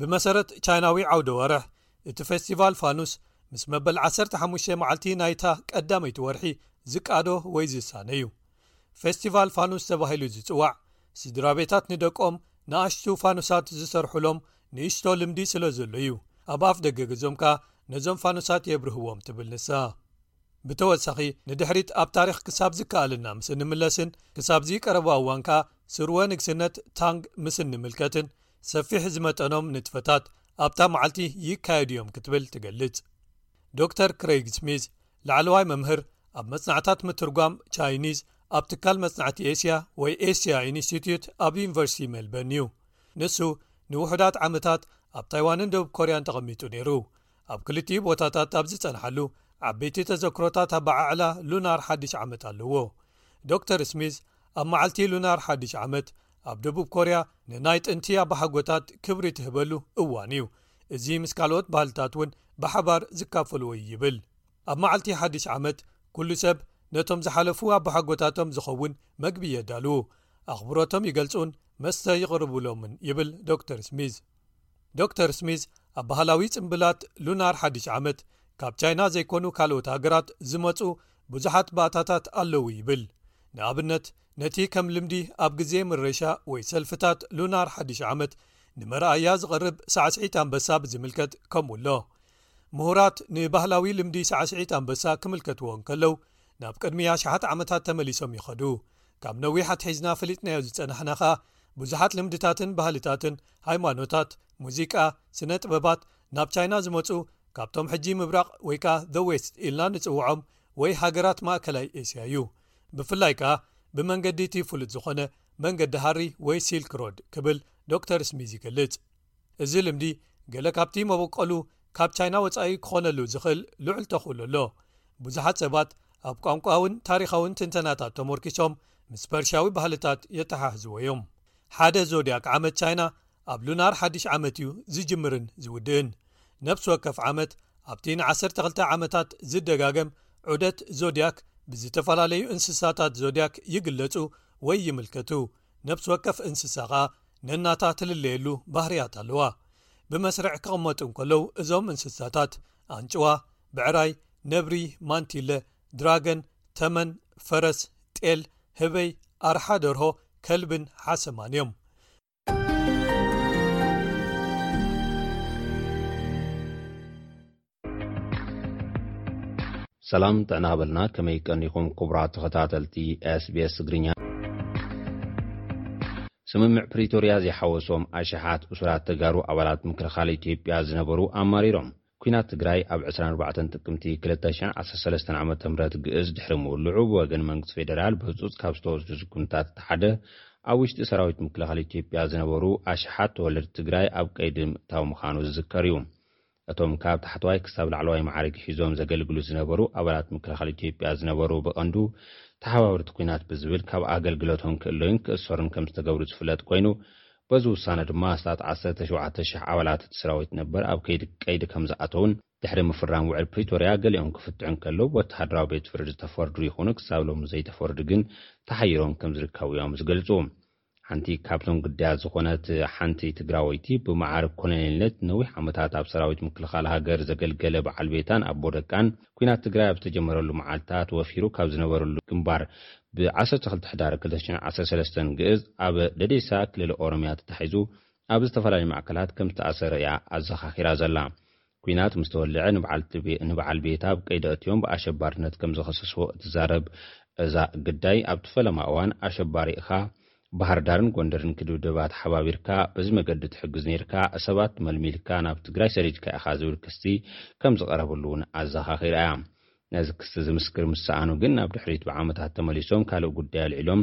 ብመሰረት ቻይናዊ ዓውደ ወርሕ፣ እቲ ፌስቲቫል ፋኑስ ምስ መበል ዓሰርተ ሓሙሽተ መዓልቲ ናይታ ቀዳመይቲ ወርሒ ዝቃዶ ወይ ዝሳነ እዩ። ፌስቲቫል ፋኑስ ተባሂሉ ዝጽዋዕ፣ ስድራቤታት ንደቆም ንኣሽቱ ፋኑሳት ዝሰርሑሎም ንእሽቶ ልምዲ ስለዘሎ እዩ፣ ኣብ ኣፍደገ ገዞም ከኣ ነዞም ፋኑሳት የብርህዎም ትብል ንሳ። ብተወሳኺ ንድሕሪት ኣብ ታሪኽ ክሳብ ዝከኣለና ምስ እንምለስን ክሳብዚ ቀረባ እዋን ከኣ ስርወ ንግስነት ታንግ ምስ እንምልከትን ሰፊሕ ዝመጠኖም ንጥፈታት ኣብታ መዓልቲ ይካየዱ እዮም ክትብል ትገልጽ ዶር ክረይግ ስሚዝ ላዕለዋይ መምህር ኣብ መጽናዕታት ምትርጓም ቻይኒዝ ኣብ ትካል መጽናዕቲ ኤስያ ወይ ኤስያ ኢንስቲትዩት ኣብ ዩኒቨርሲቲ ሜልበርን እዩ ንሱ ንውሑዳት ዓመታት ኣብ ታይዋንን ደቡብ ኮርያን ተቐሚጡ ነይሩ ኣብ ክልቲኡ ቦታታት ኣብ ዝጸንሓሉ ዓበይቲ ተዘክሮታት ኣበዓዕላ ሉናር ሓድሽ ዓመት ኣለዎ ዶር ስሚዝ ኣብ መዓልቲ ሉናር ሓድሽ ዓመት ኣብ ደቡብ ኮርያ ንናይ ጥንቲ ኣባሓጎታት ክብሪ ትህበሉ እዋን እዩ እዚ ምስ ካልኦት ባህልታት እውን ብሓባር ዝካፈልዎ እዩ ይብል ኣብ መዓልቲ ሓድሽ ዓመት ኩሉ ሰብ ነቶም ዝሓለፉ ኣባሓጎታቶም ዝኸውን መግቢ የዳልዉ ኣኽብሮቶም ይገልጹን መስተ ይቕርብሎምን ይብል ዶር ስሚዝ ዶክተር ስሚዝ ኣብ ባህላዊ ጽምብላት ሉናር ሓድሽ ዓመት ካብ ቻይና ዘይኮኑ ካልኦት ሃገራት ዝመጹ ብዙሓት ባእታታት ኣለዉ ይብል ንኣብነት ነቲ ከም ልምዲ ኣብ ግዜ ምረሻ ወይ ሰልፍታት ሉናር ሓድሽ ዓመት ንመርኣያ ዝቐርብ ሳዕስዒት ኣንበሳ ብዝምልከት ከምኡ ኣሎ ምሁራት ንባህላዊ ልምዲ ሳዕስዒት ኣንበሳ ክምልከትዎ እንከለው ናብ ቅድሚ ኣሽሓት ዓመታት ተመሊሶም ይኸዱ ካብ ነዊሕ ኣትሒዝና ፍሊጥናዮ ዝጸናሕና ኸኣ ብዙሓት ልምድታትን ባህልታትን፣ ሃይማኖታት፣ ሙዚቃ፣ ስነ ጥበባት ናብ ቻይና ዝመጹ ካብቶም ሕጂ ምብራቕ ወይ ከኣ the West ኢልና ንጽውዖም ወይ ሃገራት ማእከላይ ኤስያ እዩ። ብፍላይ ከኣ ብመንገዲ እቲ ፍሉጥ ዝኾነ መንገዲ ሃሪ ወይ ሲልክ ሮድ ክብል ዶክተር ስሚዝ ይገልጽ። እዚ ልምዲ ገለ ካብቲ መበቆሉ ካብ ቻይና ወጻኢ ክኾነሉ ዝኽእል ልዑል ተኽእሎ ኣሎ ብዙሓት ሰባት ኣብ ቋንቋውን ታሪኻውን ትንተናታት ተሞርኪሶም ምስ ፐርሽያዊ ባህልታት የተሓሕዝዎ እዮም ሓደ ዞድያክ ዓመት ቻይና ኣብ ሉናር ሓድሽ ዓመት እዩ ዝጅምርን ዝውድእን ነብሲ ወከፍ ዓመት ኣብቲ ን12 ዓመታት ዝደጋገም ዑደት ዞድያክ ብዝተፈላለዩ እንስሳታት ዞድያክ ይግለጹ ወይ ይምልከቱ ነብሲ ወከፍ እንስሳ ኸኣ ነናታ ትልለየሉ ባህርያት ኣለዋ። ብመስርዕ ክቕመጡ እንከለው እዞም እንስሳታት፣ ኣንጭዋ፣ ብዕራይ፣ ነብሪ፣ ማንቲለ፣ ድራገን፣ ተመን፣ ፈረስ፣ ጤል፣ ህበይ፣ ኣርሓ ደርሆ፣ ከልብን ሓሰማን እዮም። ሰላም ጥዕና ሃበልና ከመይ ቀኒኹም ኩቡራት ተኸታተልቲ SBS ትግርኛ። ስምምዕ ፕሪቶርያ ዘይሓወሶም ኣሽሓት እሱራት ተጋሩ ኣባላት ምክልኻል ኢትዮጵያ ዝነበሩ ኣማሪሮም። ኲናት ትግራይ ኣብ ዕስራን ኣርባዕተን ጥቅምቲ ክልተ ሽሕ ዓሰርተ ሰለስተ ዓመተ ምህረት ግእዝ ድሕሪ ምውልዑ ብወገን መንግስቲ ፌደራል ብህፁፅ ካብ ዝተወስዱ ስጉምትታት እቲ ሓደ ኣብ ውሽጢ ሰራዊት ምክልኻል ኢትዮጵያ ዝነበሩ ኣሽሓት ተወለድቲ ትግራይ ኣብ ቀይዲ ምእታው ምዃኑ ዝዝከር እዩ። እቶም ካብ ታሕተዋይ ክሳብ ላዕለዋይ መዓርግ ሒዞም ዘገልግሉ ዝነበሩ ኣባላት ምክልኻል ኢትዮጵያ ዝነበሩ ብቐንዱ ተሓባበርቲ ኲናት ብዝብል ካብ ኣገልግሎቶም ክእለዩን ክእሰሩን ከም ዝተገብሩ ዝፍለጥ ኮይኑ በዚ ውሳነ ድማ ኣስታት ዓሰርተ ሸውዓተ ሽሕ ኣባላት እቲ ሰራዊት ነበር ኣብ ከይዲ ቀይዲ ከም ዝኣተዉን ድሕሪ ምፍራም ውዕል ፕሪቶርያ ገሊኦም ክፍትሑ እንከለዉ ብወተሃደራዊ ቤት ፍርዲ ዝተፈርዱ ይኹኑ ክሳብ ሎሚ ዘይተፈርዱ ግን ተሓይሮም ከም ዝርከቡ እዮም ዝገልፁ። ሓንቲ ካብቶም ግዳያት ዝኾነት ሓንቲ ትግራወይቲ ብመዓርግ ኮሎኔልነት ንነዊሕ ዓመታት ኣብ ሰራዊት ምክልኻል ሃገር ዘገልገለ በዓል ቤታን ኣቦ ደቃን፣ ኲናት ትግራይ ኣብ ዝተጀመረሉ መዓልታት ወፊሩ ካብ ዝነበረሉ ግንባር ብ ዓሰርተ ክልተ ሕዳር ክልተ ሽሕ ዓሰርተ ሰለስተ ግእዝ ኣብ ደዴሳ ክልል ኦሮምያ ተታሒዙ ኣብ ዝተፈላለዩ ማእከላት ከምዝተኣሰረ እያ ኣዘኻኺራ ዘላ። ኲናት ምስ ተወልዐ ንበዓል ቤታ ኣብ ቀይዲ ኣእትዮም ብኣሸባርነት ከም ዝኸሰስዎ እትዛረብ እዛ ግዳይ፣ ኣብቲ ፈለማ እዋን ኣሸባሪ እኻ፣ ባህርዳርን ጎንደርን ክድብደባ ተሓባቢርካ፣ በዚ መገዲ ትሕግዝ ነይርካ፣ ሰባት መልሚልካ ናብ ትግራይ ሰዲድካ ኢኻ ዝብል ክሲ ከም ዝቐረበሉ እውን ኣዘኻኺራ እያ። ነዚ ክሲ ዝምስክር ምስ ሰኣኑ ግን ናብ ድሕሪት ብዓመታት ተመሊሶም ካልእ ጉዳይ ኣልዒሎም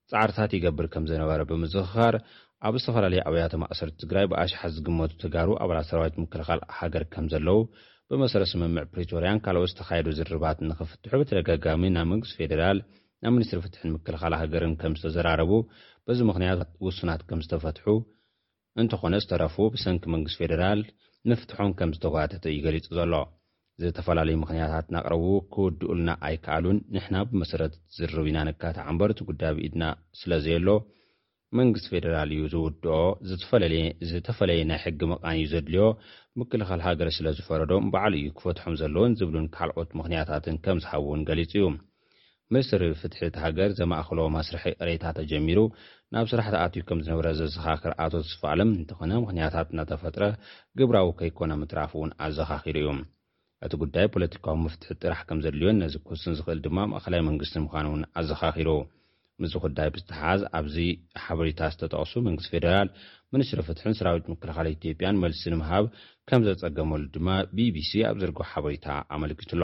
ፃዕርታት ይገብር ከምዝነበረ ብምዝኽኻር፣ ኣብ ዝተፈላለዩ ኣብያተ ማእሰርቲ ትግራይ ብኣሽሓት ዝግመቱ ተጋሩ ኣባላት ሰራዊት ምክልኻል ሃገር ከምዘለዉ፣ ብመሰረት ስምምዕ ፕሪቶርያን ካልኦት ዝተኻየዱ ዝርርባትን ንኽፍትሑ ብተደጋጋሚ ናብ መንግስቲ ፌዴራል፣ ናብ ሚኒስትሪ ፍትሕን ምክልኻል ሃገርን ከምዝተዘራረቡ፣ በዚ ምኽንያት ውሱናት ከምዝተፈትሑ፣ እንተኾነ ዝተረፉ ብሰንኪ መንግስቲ ፌደራል ምፍትሖም ከምዝተጓተተ እዩ ገሊጹ ዘሎ። ዝተፈላለዩ ምኽንያታት እናቕረቡ ክውድኡልና ኣይከኣሉን፣ ንሕና ብመሰረት እቲ ዝርርብ ኢና ንጋታዕ እምበር እቲ ጉዳይ ኣብ ኢድና ስለዘየሎ መንግስቲ ፌደራል እዩ ዝውድኦ፣ ዝተፈለየ ናይ ሕጊ መቓን እዩ ዘድልዮ፣ ምክልኻል ሃገር ስለዝፈረዶም ባዕሉ እዩ ክፈትሖም ዘለዎን ዝብሉን ካልኦት ምኽንያታትን ከምዝሃቡ'ውን ገሊጹ እዩ። ሚኒስትሪ ፍትሒ እታ ሃገር ዘማእኸሎ መስርሕ ይቕሬታ ተጀሚሩ ናብ ስራሕ ተኣትዩ ከምዝነበረ ዘዘኻክር ኣቶ ተስፋኣለም፣ እንተኾነ ምኽንያታት እናተፈጥረ ግብራዊ ከይኮነ ምትራፉ እውን ኣዘኻኺሩ እዩ። እቲ ጉዳይ ፖለቲካዊ መፍትሒ ጥራሕ ከምዘድልዮን ነዚ ክውስን ዝኽእል ድማ ማእኸላይ መንግስቲ ምዃኑ እውን ኣዘኻኺሩ። ምስዚ ጉዳይ ብዝተሓሓዝ ኣብዚ ሓበሬታ ዝተጠቕሱ መንግስቲ ፌደራል፣ ሚኒስትሪ ፍትሕን ሰራዊት ምክልኻል ኢትዮጵያን መልሲ ንምሃብ ከምዘፀገመሉ ድማ ቢቢሲ ኣብ ዝዘርግሖ ሓበሬታ ኣመልኪቱ'ሎ።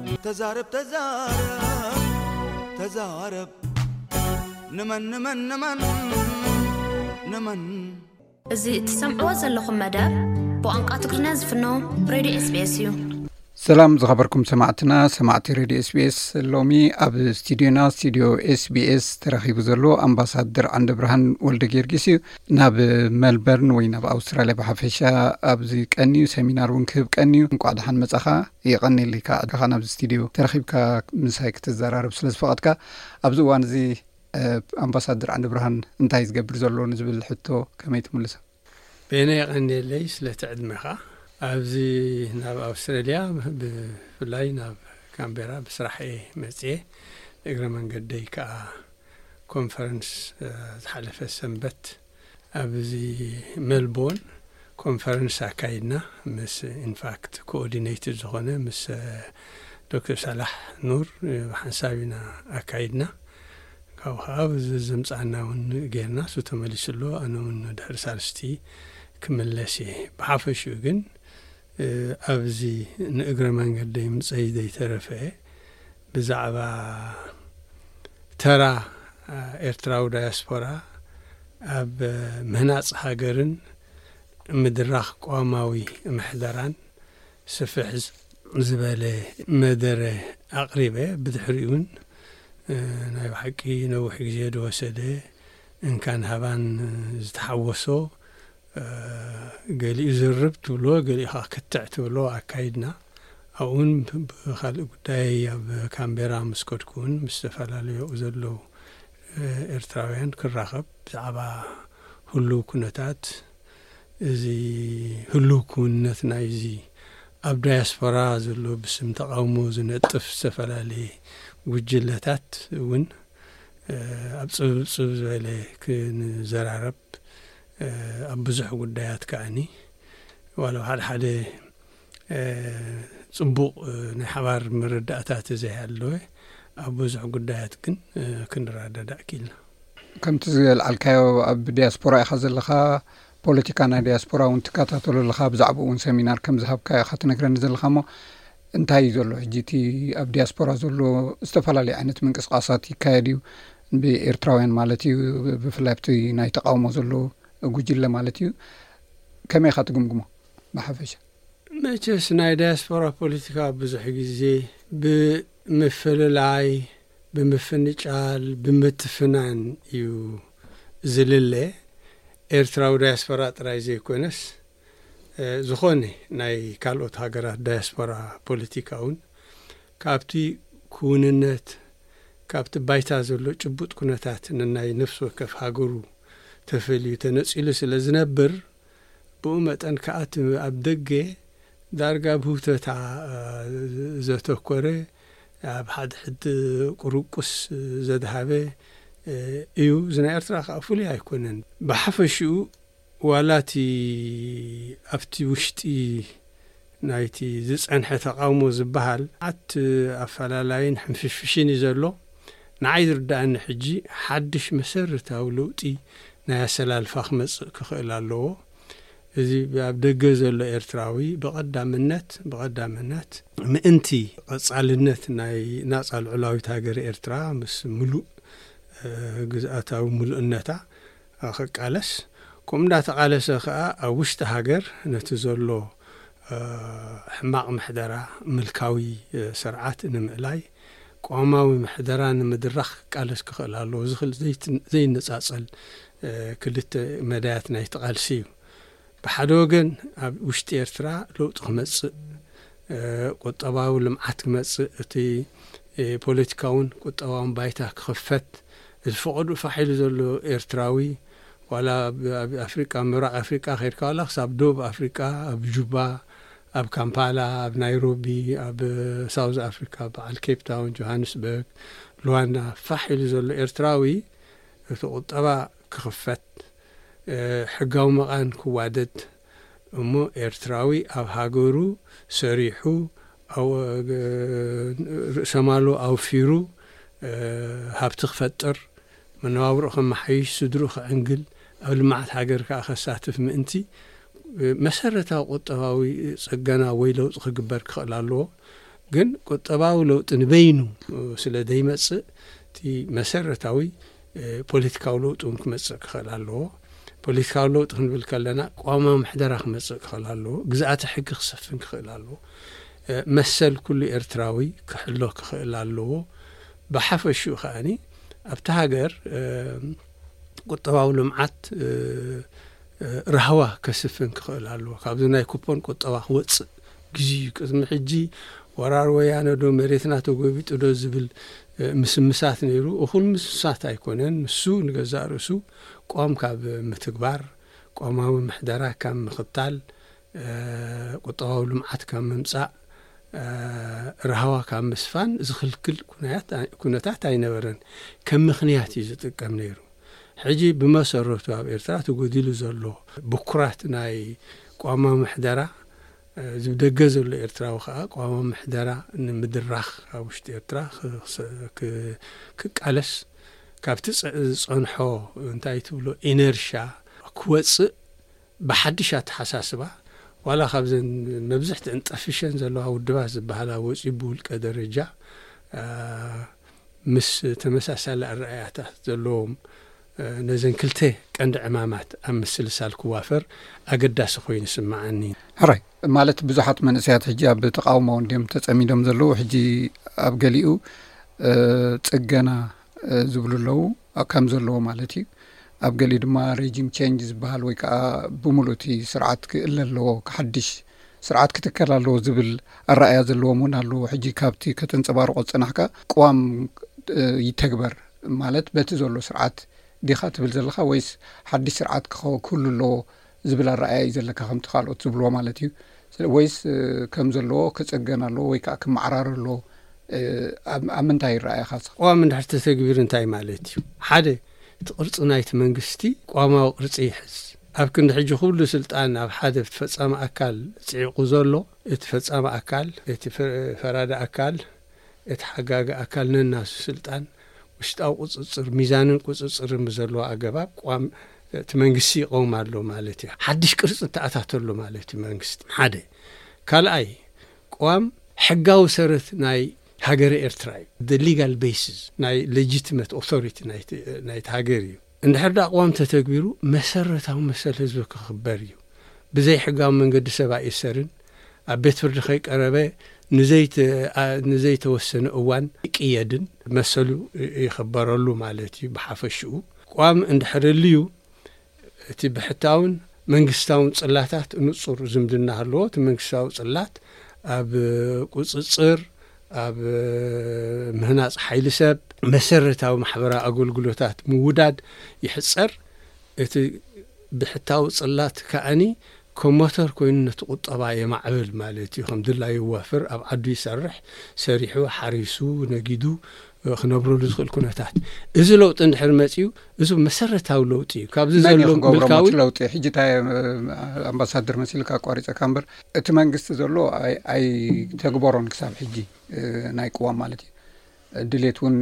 ተዛረብ ተዛረብ ተዛረብ ንመን ንመን ንመን ንመን እዚ እትሰምዕዎ ዘለኹም መደብ ብቋንቋ ትግርኛ ዝፍኖ ሬድዮ ስቤስ እዩ ሰላም ዝኸበርኩም ሰማዕትና ሰማዕቲ ሬድዮ ስቤስ ሎሚ ኣብ ስትድዮና ስትድዮ ስቢስ ተረኪቡ ዘሎ ኣምባሳደር ዓንደብርሃን ወልደ ጌርጊስ እዩ ናብ መልበርን ወይ ናብ ኣውስትራልያ ብሓፈሻ ኣብዚ ቀኒዩ ሰሚናር እውን ክህብ ቀኒዩ እንቋዕ ድሓን መጻኻ የቐኔለይ ክኣ ኣጆኻ ናብዚ ስቲድዮ ተረኺብካ ምሳይ ክትዘራረብ ስለ ዝፈቐድካ። ኣብዚ እዋን እዚ ኣምባሳድር ዓንደብርሃን እንታይ እዩ ዝገብር ዘሎ ንዝብል ሕቶ ከመይ ትምልሶ? በየነ የቐኔለይ ስለቲ ዕድመኻ። ኣብዚ ናብ ኣውስትራልያ ብፍላይ ናብ ካንቤራ ብስራሕ እየ መጽየ። እግረ መንገደይ ክኣ ኮንፈረንስ ዝሓለፈ ሰንበት፣ ኣብዚ መልቦርን ኮንፈረንስ ኣካይድና ምስ ኢንፋክት ኮኦርዲነይትድ ዝኾነ ምስ ዶክተር ሳላሕ ኑር ብሓንሳብ ኢና ኣካይድና ካብኡ ኸኣ ብዚ ዘምጻኣና ውን ጌርና እሱ ተመሊሱ ኣሎ ኣነ ውን ድሕሪ ሳልስቲ ክምለስ እየ ብሓፈሽኡ ግን ኣብዚ ንእግረ መንገደይ ምጸይ ዘይተረፈ ብዛዕባ ተራ ኤርትራዊ ዳያስፖራ ኣብ ምህናጽ ሃገርን ምድራኽ ቅዋማዊ ምሕደራን ስፍሕ ዝበለ መደረ ኣቕሪበ። ብድሕሪኡ'ውን ናይ ብሓቂ ነዊሕ ግዜ ዝወሰደ እንካን ሃባን ዝተሓወሶ ገሊኡ ዝርርብ ትብሎ ገሊኡ ከኣ ክትዕ ትብሎ ኣካይድና። ኣብኡ ውን ብካልእ ጉዳየይ ኣብ ካንቤራ ምስ ከድኩ ውን ምስ ዝተፈላለዩ ኣብኡ ዘለዉ ኤርትራውያን ክራኸብ ብዛዕባ ህሉው ኩነታት እዚ ህሉው ክውንነት ናይዚ ኣብ ዳያስፖራ ዘሎ ብስም ተቓውሞ ዝነጥፍ ዝተፈላለየ ጉጅለታት ውን ኣብ ጽብብጽብብ ዝበለ ክንዘራረብ ኣብ ብዙሕ ጉዳያት ከኣኒ ዋላ ኣብ ሓደ ሓደ ጽቡቕ ናይ ሓባር ምርዳእታ ተዘይሃለወ ኣብ ብዙሕ ጉዳያት ግን ክንራዳዳእ ክኢልና። ከምቲ ዘልዓልካዮ ኣብ ዲያስፖራ ኢኻ ዘለኻ፣ ፖለቲካ ናይ ዲያስፖራ እውን ትከታተሎ ኣለኻ፣ ብዛዕባኡ እውን ሰሚናር ከም ዝሃብካ ኢኻ ትነግረኒ ዘለኻ እሞ እንታይ እዩ ዘሎ ሕጂ እቲ ኣብ ዲያስፖራ ዘሎ ዝተፈላለዩ ዓይነት ምንቅስቓሳት ይካየድ እዩ ብኤርትራውያን ማለት እዩ ብፍላይ ኣብቲ ናይ ተቃውሞ ዘሎ ጉጅለ ማለት እዩ ከመይ ኢኻ ትግምግሞ ብሓፈሻ? መቸስ ናይ ዳያስፖራ ፖለቲካ ብዙሕ ግዜ ብምፍልላይ፣ ብምፍንጫል፣ ብምትፍናን እዩ ዝልለ። ኤርትራዊ ዳያስፖራ ጥራይ ዘይኮነስ ዝኾነ ናይ ካልኦት ሃገራት ዳያስፖራ ፖለቲካ እውን ካብቲ ክውንነት ካብቲ ባይታ ዘሎ ጭቡጥ ኩነታት ነናይ ነፍሲ ወከፍ ሃገሩ ተፈልዩ ተነጺሉ ስለ ዝነብር ብኡ መጠን ከኣ እቲ ኣብ ደገ ዳርጋ ኣብ ህውተታ ዘተኮረ ኣብ ሓድሕድ ቁርቁስ ዘድሃበ እዩ። እዚ ናይ ኤርትራ ከኣ ፍሉይ ኣይኮነን። ብሓፈሽኡ ዋላ እቲ ኣብቲ ውሽጢ ናይቲ ዝጸንሐ ተቓውሞ ዝበሃል መዓት ኣፈላላይን ሕንፍሽፍሽን እዩ ዘሎ። ንዓይ ዝርደኣኒ ሕጂ ሓድሽ መሰረታዊ ለውጢ ናይ ኣሰላልፋ ክመጽእ ክኽእል ኣለዎ። እዚ ኣብ ደገ ዘሎ ኤርትራዊ ብቐዳምነት ብቐዳምነት፣ ምእንቲ ቐጻልነት ናይ ናጻ ልዑላዊት ሃገረ ኤርትራ ምስ ምሉእ ግዝኣታዊ ምሉእነታ ክቃለስ ከምኡ እንዳተቓለሰ ከኣ ኣብ ውሽጢ ሃገር ነቲ ዘሎ ሕማቕ ምሕደራ ምልካዊ ስርዓት ንምእላይ ቅዋማዊ ምሕደራ ንምድራኽ ክቃለስ ክኽእል ኣለዎ። እዚ ክልተ ዘይነጻጸል ክልተ መዳያት ናይቲ ቃልሲ እዩ። ብሓደ ወገን ኣብ ውሽጢ ኤርትራ ለውጢ ክመጽእ፣ ቁጠባዊ ልምዓት ክመጽእ፣ እቲ ፖለቲካውን ቁጠባውን ባይታ ክኽፈት ዝፈቐድኡ ፋሕ ኢሉ ዘሎ ኤርትራዊ ዋላ ኣብ ኣፍሪቃ ኣብ ምብራቕ ኣፍሪቃ ከይድካ ዋላ ክሳብ ዶብ ኣፍሪቃ ኣብ ጁባ ኣብ ካምፓላ ኣብ ናይሮቢ ኣብ ሳውዝ ኣፍሪካ በዓል ኬፕታውን ጆሃንስበርግ ሉዋንዳ ፋሕ ኢሉ ዘሎ ኤርትራዊ እቲ ቁጠባ ክኽፈት፣ ሕጋዊ መቓን ክዋደድ፣ እሞ ኤርትራዊ ኣብ ሃገሩ ሰሪሑ ርእሰማሉ ኣውፊሩ ሃብቲ ክፈጥር፣ መነባብሮኡ ከመሓይሽ፣ ስድርኡ ክዕንግል፣ ኣብ ልምዓት ሃገር ከኣ ከሳትፍ ምእንቲ፣ መሰረታዊ ቁጠባዊ ጽገና ወይ ለውጢ ክግበር ክኽእል ኣለዎ። ግን ቁጠባዊ ለውጢ ንበይኑ ስለ ዘይመጽእ እቲ መሰረታዊ ፖለቲካዊ ለውጢ እውን ክመፅእ ክኽእል ኣለዎ። ፖለቲካዊ ለውጢ ክንብል ከለና ቅዋማዊ ምሕደራ ክመፅእ ክኽእል ኣለዎ። ግዝኣተ ሕጊ ክሰፍን ክኽእል ኣለዎ። መሰል ኩሉ ኤርትራዊ ክሕሎ ክኽእል ኣለዎ። ብሓፈሽኡ ከኣ ኣብታ ሃገር ቁጠባዊ ልምዓት ራህዋ ከስፍን ክኽእል ኣለዎ። ካብዚ ናይ ኩፖን ቁጠባ ክወፅእ ግዜኡ እዩ። ቅድሚ ሕጂ ወራር ወያነ ዶ መሬትና ተጎቢጡ ዶ ዝብል ምስምሳት ነይሩ፣ እኹል ምስምሳት ኣይኮነን፣ ንሱ ንገዛእ ርእሱ ቆም ካብ ምትግባር፣ ቆማዊ ምሕደራ ካብ ምኽታል፣ ቁጠባዊ ልምዓት ካብ ምምጻእ፣ ራህዋ ካብ ምስፋን ዝኽልክል ኩነታት ኣይነበረን፣ ከም ምኽንያት እዩ ዝጥቀም ነይሩ። ሕጂ ብመሰረቱ ኣብ ኤርትራ ተጎዲሉ ዘሎ ብኩራት ናይ ቆማዊ ምሕደራ፣ እዚ ብደገ ዘሎ ኤርትራዊ ከኣ ቅዋማዊ ምሕደራ ንምድራኽ ኣብ ውሽጢ ኤርትራ ክቃለስ ካብቲ ዝጸንሖ እንታይ ትብሎ ኢነርሽያ ክወጽእ ብሓድሽ ኣተሓሳስባ ዋላ ካብዘን መብዝሕትኤን ጠፊሸን ዘለዋ ውድባት ዝበሃላ ወጽዩ ብውልቀ ደረጃ ምስ ተመሳሳሊ ኣረኣእያታት ዘለዎም ነዘን ክልተ ቀንዲ ዕማማት ኣብ ምስልሳል ክዋፈር ኣገዳሲ ኮይኑ ይስመዓኒ። ሕራይ ማለት ብዙሓት መንእሰያት ሕጂ ኣብ ተቃውሞ እንድዮም ተጸሚዶም ዘለዉ። ሕጂ ኣብ ገሊኡ ጽገና ዝብሉ ኣለዉ ከም ዘለዎ ማለት እዩ። ኣብ ገሊኡ ድማ ሬጂም ቼንጅ ዝበሃል ወይ ከዓ ብምሉእ እቲ ስርዓት ክእለ ኣለዎ ሓድሽ ስርዓት ክትከል ኣለዎ ዝብል ኣረኣያ ዘለዎም እውን ኣለዉ። ሕጂ ካብቲ ከተንጸባርቆ ዝጸናሕካ ቅዋም ይተግበር ማለት በቲ ዘሎ ስርዓት ዲኻ ትብል ዘለኻ ወይስ ሓድሽ ስርዓት ክኸ ክህሉ ኣለዎ ዝብል ኣረኣእያ እዩ ዘለካ ከምቲ ካልኦት ዝብልዎ ማለት እዩ ወይስ ከም ዘለዎ ክጽገን ኣለዎ ወይ ከዓ ክመዓራረ ኣለዎ ኣብ ኣብ ምንታይ ይረኣየኻ ንስኻ? ቅዋም እንድሕር ተተግቢሩ እንታይ ማለት እዩ? ሓደ እቲ ቅርጺ ናይቲ መንግስቲ ቅዋማዊ ቅርጺ ይሕዝ። ኣብ ክንዲ ሕጂ ኩሉ ስልጣን ኣብ ሓደ ኣብቲ ፈጻሚ ኣካል ጽዒቑ ዘሎ እቲ ፈጻሚ ኣካል እቲ ፈራዲ ኣካል እቲ ሓጋጊ ኣካል ነናሱ ስልጣን፣ ውሽጣዊ ቁጽጽር፣ ሚዛንን ቁጽጽርን ብዘለዎ ኣገባብ ቋም እቲ መንግስቲ ይቐውም ኣሎ ማለት እዩ። ሓድሽ ቅርጺ እተኣታተ ኣሎ ማለት እዩ መንግስቲ ሓደ። ካልኣይ ቅዋም ሕጋዊ ሰረት ናይ ሃገረ ኤርትራ እዩ። The legal basis ናይ legitimate authority ናይቲ ሃገር እዩ። እንድሕር ደኣ ቅዋም ተተግቢሩ መሰረታዊ መሰል ህዝቢ ክኽበር እዩ። ብዘይሕጋዊ መንገዲ ሰብ ኣይእሰርን፣ ኣብ ቤት ፍርዲ ከይቀረበ ንዘይተወሰነ እዋን ኣይቅየድን፣ መሰሉ ይኽበረሉ ማለት እዩ ብሓፈሽኡ። ቅዋም እንድሕር ኣልዩ እቲ ብሕታውን መንግስታውን ጽላታት ንጹር ዝምድና ሃለዎ፣ እቲ መንግስታዊ ጽላት ኣብ ቁጽጽር፣ ኣብ ምህናጽ ሓይሊ ሰብ፣ መሰረታዊ ማሕበራዊ ኣገልግሎታት ምውዳድ ይሕጸር፣ እቲ ብሕታዊ ጽላት ከኣኒ ከም ሞተር ኮይኑ ነቲ ቁጠባ የማዕብል ማለት እዩ፣ ከም ድላዩ ይዋፍር፣ ኣብ ዓዱ ይሰርሕ፣ ሰሪሑ፣ ሓሪሱ፣ ነጊዱ፣ ክነብረሉ ዝኽእል ኩነታት እዚ ለውጢ እንድሕር መፅኡ እዚ መሰረታዊ ለውጢ እዩ ካብዚ ዘሎ ምልካዊ ለውጢ ሕጂ እንታይ ኣምባሳደር መሲልካ ኣቋሪፀካ እምበር እቲ መንግስቲ ዘሎ ኣይተግበሮን ክሳብ ሕጂ ናይ ቅዋም ማለት እዩ ድሌት እውን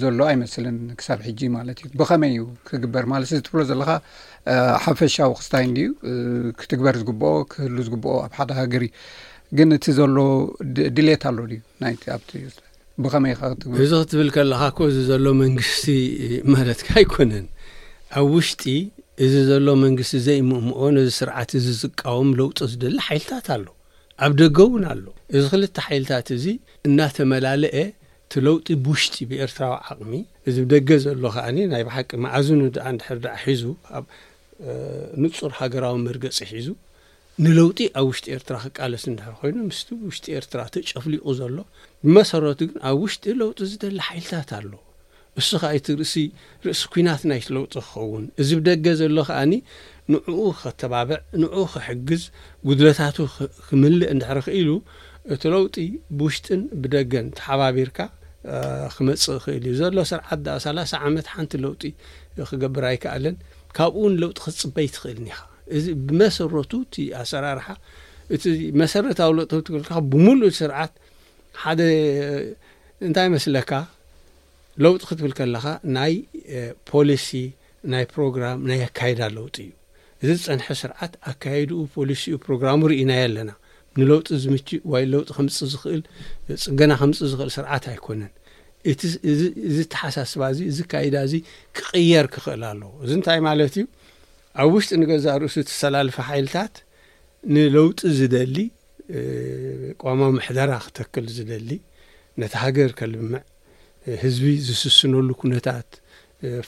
ዘሎ ኣይመስልን ክሳብ ሕጂ ማለት እዩ ብኸመይ እዩ ክግበር ማለት እዚ ትብሎ ዘለካ ሓፈሻዊ ክስታይ እንድዩ ክትግበር ዝግብኦ ክህሉ ዝግብኦ ኣብ ሓደ ሃገር እዩ ግን እቲ ዘሎ ድሌት ኣሎ ድዩ ናይቲ ኣብቲ ብኸመይ ኢኻ ክትብሎ? እዚ ክትብል ከለኻ እኮ እዚ ዘሎ መንግስቲ ማለትካ ኣይኮነን። ኣብ ውሽጢ እዚ ዘሎ መንግስቲ ዘይምእምኦ ነዚ ስርዓት እዚ ዝቃወም ለውጢ ዝደሊ ሓይልታት ኣሎ። ኣብ ደገ እውን ኣሎ። እዚ ክልተ ሓይልታት እዚ እናተመላለኤ እቲ ለውጢ ብውሽጢ ብኤርትራዊ ዓቕሚ እዚ ብደገ ዘሎ ከኣ ናይ ብሓቂ መኣዝኑ ደኣ እንድሕር ደኣ ሒዙ ንጹር ሃገራዊ መርገጺ ሒዙ ንለውጢ ኣብ ውሽጢ ኤርትራ ክቃለስ እንድሕር ኮይኑ ምስቲ ውሽጢ ኤርትራ ተጨፍሊቑ ዘሎ ብመሰረቱ ግን ኣብ ውሽጢ ለውጢ ዝደሊ ሓይልታት ኣሎ እሱ ከኣ እቲ ርእሲ ርእሲ ኩናት ናይቲ ለውጢ ክኸውን እዚ ብደገ ዘሎ ከኣኒ ንዕኡ ከተባብዕ ንዕኡ ክሕግዝ ጉድለታቱ ክምልእ እንድሕር ክኢሉ እቲ ለውጢ ብውሽጥን ብደገን ተሓባቢርካ ክመጽእ ይኽእል እዩ ዘሎ ስርዓት ደኣ ሰላሳ ዓመት ሓንቲ ለውጢ ክገብር ኣይከኣለን ካብኡ እውን ለውጢ ክትጽበ ኣይትኽእልን ኢኻ እዚ ብመሰረቱ እቲ ኣሰራርሓ እቲ መሰረታዊ ለውጢ ክትብል ከለካ ብምሉእ ስርዓት ሓደ እንታይ መስለካ ለውጢ ክትብል ከለካ ናይ ፖሊሲ ናይ ፕሮግራም ናይ ኣካይዳ ለውጢ እዩ እዚ ዝፀንሐ ስርዓት ኣካይድኡ ፖሊሲኡ ፕሮግራሙ ርኢናዮ ኣለና ንለውጢ ዝምች ወይ ለውጢ ከምፅእ ዝኽእል ፅገና ከምፅእ ዝኽእል ስርዓት ኣይኮነን እቲ እዚ ተሓሳስባ እዚ እዚ ካይዳ እዚ ክቕየር ክኽእል ኣለዎ እዚ እንታይ ማለት እዩ ኣብ ውሽጢ ንገዛእ ርእሱ እተሰላልፈ ሓይልታት ንለውጢ ዝደሊ ቅዋማዊ ምሕደራ ክተክል ዝደሊ ነታ ሃገር ከልምዕ ህዝቢ ዝስስነሉ ኩነታት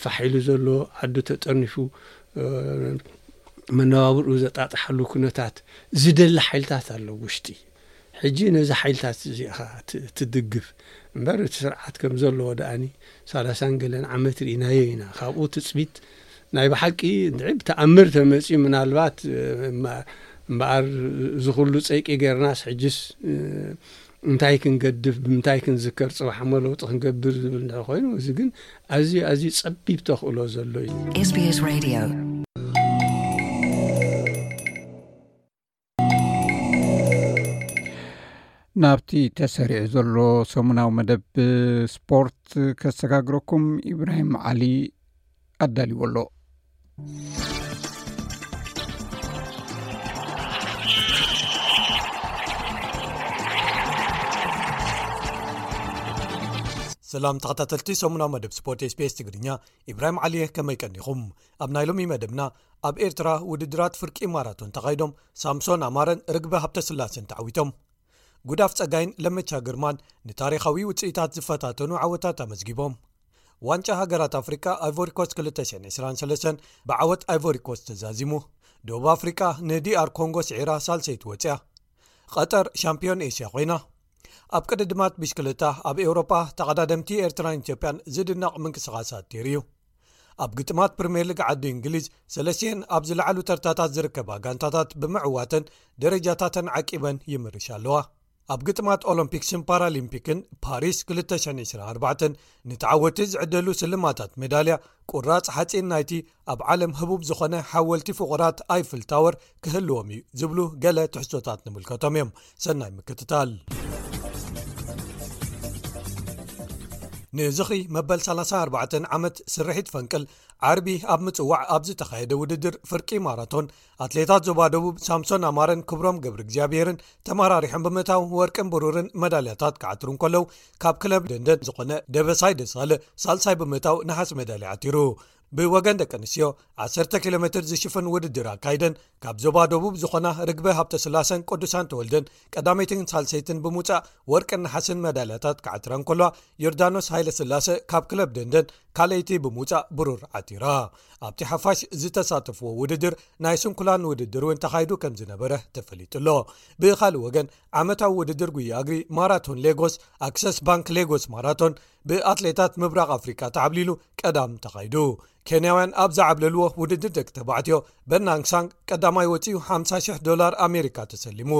ፋሕ ኢሉ ዘሎ ዓዱ ተጠርኒፉ መነባብርኡ ዘጣጥሓሉ ኩነታት ዝደሊ ሓይልታት ኣሎ ውሽጢ ሕጂ ነዚ ሓይልታት እዚ ኢኻ ትድግፍ እምበር እቲ ስርዓት ከም ዘለዎ ድኣኒ ሰላሳን ገለን ዓመት ርኢናዮ ኢና ካብኡ ትጽቢት ናይ ብሓቂ እንድዒ ብተኣምር ተመጽዩ ምናልባት እምበኣር እዚ ኩሉ ጸይቂ ጌርናስ ሕጂስ እንታይ ክንገድፍ ብምንታይ ክንዝከር ጽባሕ እሞ ለውጢ ክንገብር ዝብል እንድዒ ኮይኑ እዚ ግን ኣዝዩ ኣዝዩ ጸቢብ ተኽእሎ ዘሎ እዩ። SBS Radio ናብቲ ተሰሪዑ ዘሎ ሰሙናዊ መደብ ስፖርት ከሰጋግረኩም ኢብራሂም ዓሊ ኣዳልዎ ኣሎ ሰላም ተኸታተልቲ ሰሙናዊ መደብ ስፖርት ስፔስ ትግርኛ ኢብራሂም ዓሊየ ከመይ ቀኒኹም ኣብ ናይ ሎሚ መደብና ኣብ ኤርትራ ውድድራት ፍርቂ ማራቶን ተኻይዶም ሳምሶን ኣማረን ርግቢ ሃብተ ስላሰን ተዓዊቶም ጉዳፍ ጸጋይን ለመቻ ግርማን ንታሪኻዊ ውጽኢታት ዝፈታተኑ ዓወታት ኣመዝጊቦም ዋንጫ ሃገራት ኣፍሪካ ኣይቮሪኮስ 223 ብዓወት ኣይቮሪኮስ ተዛዚሙ ደቡብ ኣፍሪቃ ንዲኣር ኮንጎ ስዒራ ሳልሰይቲ ወፅያ ቐጠር ሻምፒዮን ኤሽያ ኮይና ኣብ ቅድድማት ብሽክልታ ኣብ ኤውሮጳ ተቐዳደምቲ ኤርትራን ኢትዮጵያን ዝድነቕ ምንቅስቓሳት ይርዩ ኣብ ግጥማት ፕሪምየር ሊግ ዓዲ እንግሊዝ ሰለስቲኤን ኣብ ዝለዓሉ ተርታታት ዝርከባ ጋንታታት ብምዕዋተን ደረጃታተን ዓቂበን ይምርሻ ኣለዋ ኣብ ግጥማት ኦሎምፒክስን ፓራሊምፒክን ፓሪስ 224 ንተዓወቲ ዝዕደሉ ስልማታት ሜዳልያ ቁራፅ ሓፂን ናይቲ ኣብ ዓለም ህቡብ ዝኾነ ሓወልቲ ፍቑራት ኣይፍልታወር ክህልዎም እዩ ዝብሉ ገለ ትሕዝቶታት ንምልከቶም እዮም ሰናይ ምክትታል ንዝኽሪ መበል 34 ዓመት ስርሒት ፈንቅል ዓርቢ ኣብ ምፅዋዕ ኣብ ዝተኻየደ ውድድር ፍርቂ ማራቶን ኣትሌታት ዞባ ደቡብ ሳምሶን ኣማረን ክብሮም ገብሪ እግዚኣብሄርን ተማራሪሖም ብምታው ወርቅን ብሩርን መዳልያታት ክዓትሩ ከለዉ ካብ ክለብ ደንደን ዝኾነ ደበሳይ ደሳለ ሳልሳይ ብምታው ንሓስ መዳልያ ዓቲሩ ብወገን ደቂ ኣንስትዮ ዓሰርተ ኪሎ ሜትር ዝሽፍን ውድድር ኣካይደን ካብ ዞባ ደቡብ ዝኾና ርግበ ሃብተ ስላሰን ቅዱሳን ተወልደን ቀዳመይትን ሳልሰይትን ብምውፃእ ወርቅን ንሓስን መዳልያታት ክዓትራ እንከልዋ ዮርዳኖስ ሃይለ ስላሰ ካብ ክለብ ደንደን ካልይቲ ብምውፃእ ብሩር ዓቲራ ኣብቲ ሓፋሽ ዝተሳተፍዎ ውድድር ናይ ስንኩላን ውድድር እውን ተኻይዱ ከም ዝነበረ ተፈሊጡ ኣሎ ብካልእ ወገን ዓመታዊ ውድድር ጉያ ኣግሪ ማራቶን ሌጎስ ኣክሰስ ባንክ ሌጎስ ማራቶን ብኣትሌታት ምብራቕ ኣፍሪቃ ተዓብሊሉ ቀዳም ተኻይዱ ኬንያውያን ኣብ ዝዓብለልዎ ውድድር ደቂ ተባዕትዮ በናንግሳንግ ቀዳማይ ወፂኡ 50,00 ዶላር ኣሜሪካ ተሰሊሙ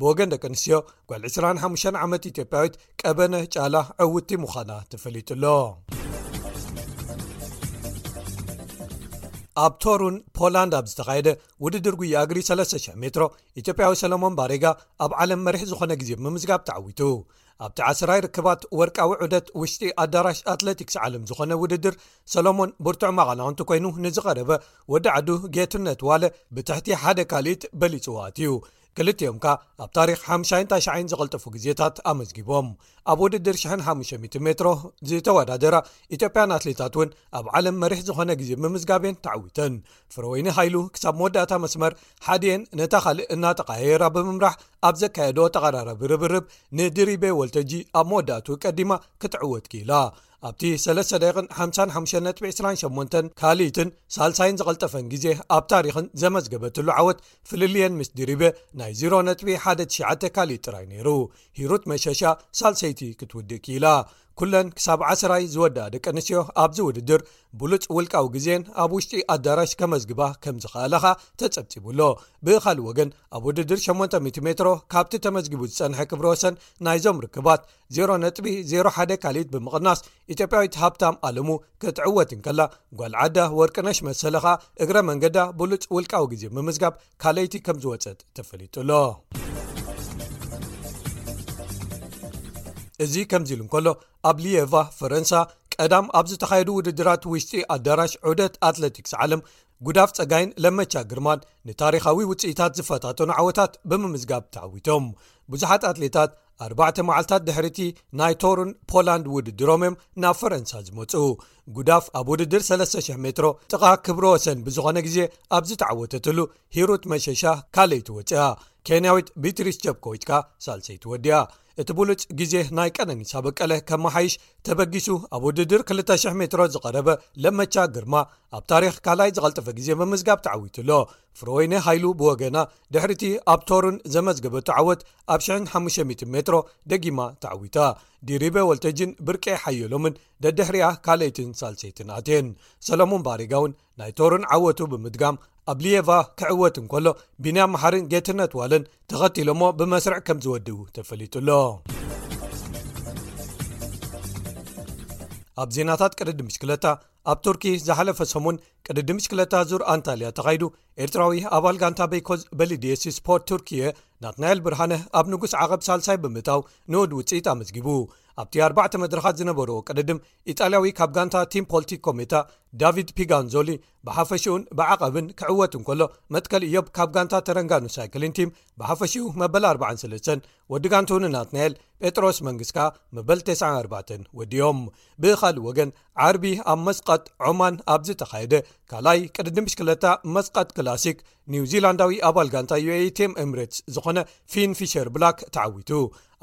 ብወገን ደቂ ኣንስትዮ ጓል 25 ዓመት ኢትዮጵያዊት ቀበነ ጫላ ዕውቲ ምዃና ተፈሊጡ ኣሎ ኣብ ቶሩን ፖላንድ ኣብ ዝተኻየደ ውድድር ጉያ ኣግሪ 300 ሜትሮ ኢትዮጵያዊ ሰለሞን ባሬጋ ኣብ ዓለም መሪሕ ዝኾነ ግዜ ብምዝጋብ ተዓዊቱ ኣብቲ ዓስራይ ርክባት ወርቃዊ ዑደት ውሽጢ ኣዳራሽ ኣትለቲክስ ዓለም ዝኾነ ውድድር ሰሎሞን ብርቱዕ መቓናቕንቲ ኮይኑ ንዝቐረበ ወዲ ዓዱ ጌትነት ዋለ ብትሕቲ ሓደ ካልኢት በሊፅዎ ኣትዩ ክልቲኦም ከ ኣብ ታሪክ ሓምሻይን ታሽይን ዝቐልጠፉ ግዜታት ኣመዝጊቦም ኣብ ውድድር 1500 ሜትሮ ዝተወዳደራ ኢትዮጵያን ኣትሌታት እውን ኣብ ዓለም መሪሕ ዝኾነ ግዜ ምምዝጋብን ተዓዊተን ፍረወይኒ ሃይሉ ክሳብ መወዳእታ መስመር ሓድየን ነታ ካልእ እናተቃየራ ብምምራሕ ኣብ ዘካየዶ ተቐራራቢ ርብርብ ንድሪቤ ወልተጂ ኣብ መወዳእቱ ቀዲማ ክትዕወት ክኢላ ኣብቲ 3 ደቕን 55ጥ28 ካልይትን ሳልሳይን ዝቐልጠፈን ግዜ ኣብ ታሪኽን ዘመዝገበትሉ ዓወት ፍልልየን ምስ ድሪበ ናይ 0ነ19 ካልእ ጥራይ ነይሩ ሂሩት መሸሻ ሳልሰይቲ ክትውድእ ክኢላ ኩለን ክሳብ ዓሰራይ ዝወድኣ ደቂ ኣንስትዮ ኣብዚ ውድድር ብሉፅ ውልቃዊ ግዜን ኣብ ውሽጢ ኣዳራሽ ከመዝግባ ከም ዝኸኣላኻ ተፀብፂቡ ኣሎ ብኻልእ ወገን ኣብ ውድድር 800 ሜትሮ ካብቲ ተመዝጊቡ ዝፀንሐ ክብረ ወሰን ናይዞም ርክባት 0 ነጥቢ 01 ካሊት ብምቕናስ ኢትዮጵያዊት ሃብታም ኣለሙ ክትዕወት እንከላ ጓልዓዳ ወርቅነሽ መሰለኻ እግረ መንገዳ ብሉፅ ውልቃዊ ግዜ ምምዝጋብ ካለይቲ ከም ዝወፀጥ ተፈሊጡሎ እዚ ከምዚ ኢሉ እንከሎ ኣብ ሊየቫ ፈረንሳ ቀዳም ኣብ ዝተኻየዱ ውድድራት ውሽጢ ኣዳራሽ ዑደት ኣትለቲክስ ዓለም ጉዳፍ ፀጋይን ለመቻ ግርማን ንታሪኻዊ ውፅኢታት ዝፈታተኑ ዓወታት ብምምዝጋብ ተዓዊቶም ብዙሓት ኣትሌታት ኣርባዕተ መዓልትታት ድሕርቲ ናይ ቶርን ፖላንድ ውድድሮም እዮም ናብ ፈረንሳ ዝመፁ ጉዳፍ ኣብ ውድድር 3,00 ሜትሮ ጥቓ ክብሮ ወሰን ብዝኾነ ግዜ ኣብ ዝተዓወተትሉ ሂሩት መሸሻ ካልይቲ ወፅኣ ኬንያዊት ቢትሪስ ጀብኮዊትካ ሳልሰይቲ ወዲኣ እቲ ብሉፅ ግዜ ናይ ቀነኒሳ በቀለ ከመሓይሽ ተበጊሱ ኣብ ውድድር 2,00 ሜትሮ ዝቐረበ ለመቻ ግርማ ኣብ ታሪክ ካልይ ዝቐልጠፈ ግዜ ብምዝጋብ ተዓዊቱ ኣሎ ፍሮወይነ ሃይሉ ብወገና ድሕሪቲ ኣብ ቶሩን ዘመዝገበቱ ዓወት ኣብ 1500 ሜትሮ ደጊማ ተዓዊታ ዲሪበ ወልተጅን ብርቄ ሓየሎምን ደድሕሪኣ ካልኣይትን ሳልሰይትን ኣትየን ሰለሙን ባሪጋ እውን ናይ ቶርን ዓወቱ ብምድጋም ኣብ ልየቫ ክዕወት እንከሎ ቢንያም መሓርን ጌትነት ዋለን ተኸቲሎሞ ብመስርዕ ከም ዝወድኡ ተፈሊጡ ኣሎ ኣብ ዜናታት ቅድዲ ምሽክለታ ኣብ ቱርኪ ዝሓለፈ ሰሙን ቅድዲ ምሽክለታ ዙር ኣንታልያ ተኻይዱ ኤርትራዊ ኣባል ጋንታ ቤኮዝ በሊድስ ስፖርት ቱርክየ ናትናኤል ብርሃነ ኣብ ንጉስ ዓቐብ ሳልሳይ ብምእታው ንኡድ ውጽኢት ኣመዝጊቡ። ኣብቲ ኣርባዕተ መድረኻት ዝነበርዎ ቅድድም፣ ኢጣልያዊ ካብ ጋንታ ቲም ፖልቲክ ኮሜታ ዳቪድ ፒጋንዞሊ ብሓፈሽኡን ብዓቐብን ክዕወት እንከሎ፣ መትከል እዮብ ካብ ጋንታ ተረንጋኑ ሳይክሊን ቲም ብሓፈሽኡ መበል ኣርባዓን ሰለስተን ወዲ ጋንትኡ ንናትናኤል ጴጥሮስ መንግስ ከኣ መበል ተስዓን ኣርባዕተን ወዲኦም። ብኻልእ ወገን ዓርቢ ኣብ መስቐጥ ዖማን ኣብ ዝተኻየደ ካልኣይ ቅድድም ብሽክለታ መስቐጥ ክላሲክ፣ ኒው ዚላንዳዊ ኣባል ጋንታ ዩኤኢ ቴም ኤምሬትስ ዝኾነ ፊን ፊሸር ብላክ ተዓዊቱ።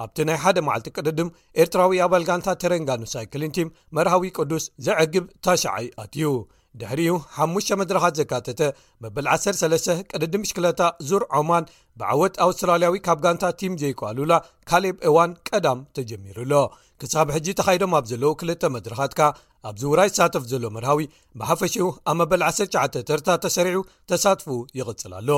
ኣብቲ ናይ ሓደ መዓልቲ ቅድድም ኤርትራዊ ኣባል ጋንታ ተረንጋኑ ሳይክሊን ቲም መርሃዊ ቅዱስ ዘዕግብ ታሽዓይ ኣትዩ። ድሕሪኡ ሓሙሽተ መድረኻት ዘካተተ መበል ዓሰርተ ሰለስተ ቅድድም ብሽክለታ ዙር ዖማን ብዓወት ኣውስትራልያዊ ካብ ጋንታ ቲም ዜይኮ ኣሉላ ካሌብ እዋን ቀዳም ተጀሚሩ ኣሎ። ክሳብ ሕጂ ተኻይዶም ኣብ ዘለዉ ክልተ መድረኻት ከኣ ኣብዚ ውራይ ዝሳተፍ ዘሎ መርሃዊ ብሓፈሽኡ ኣብ መበል 19 ተርታ ተሰሪዑ ተሳትፉ ይቕጽል ኣሎ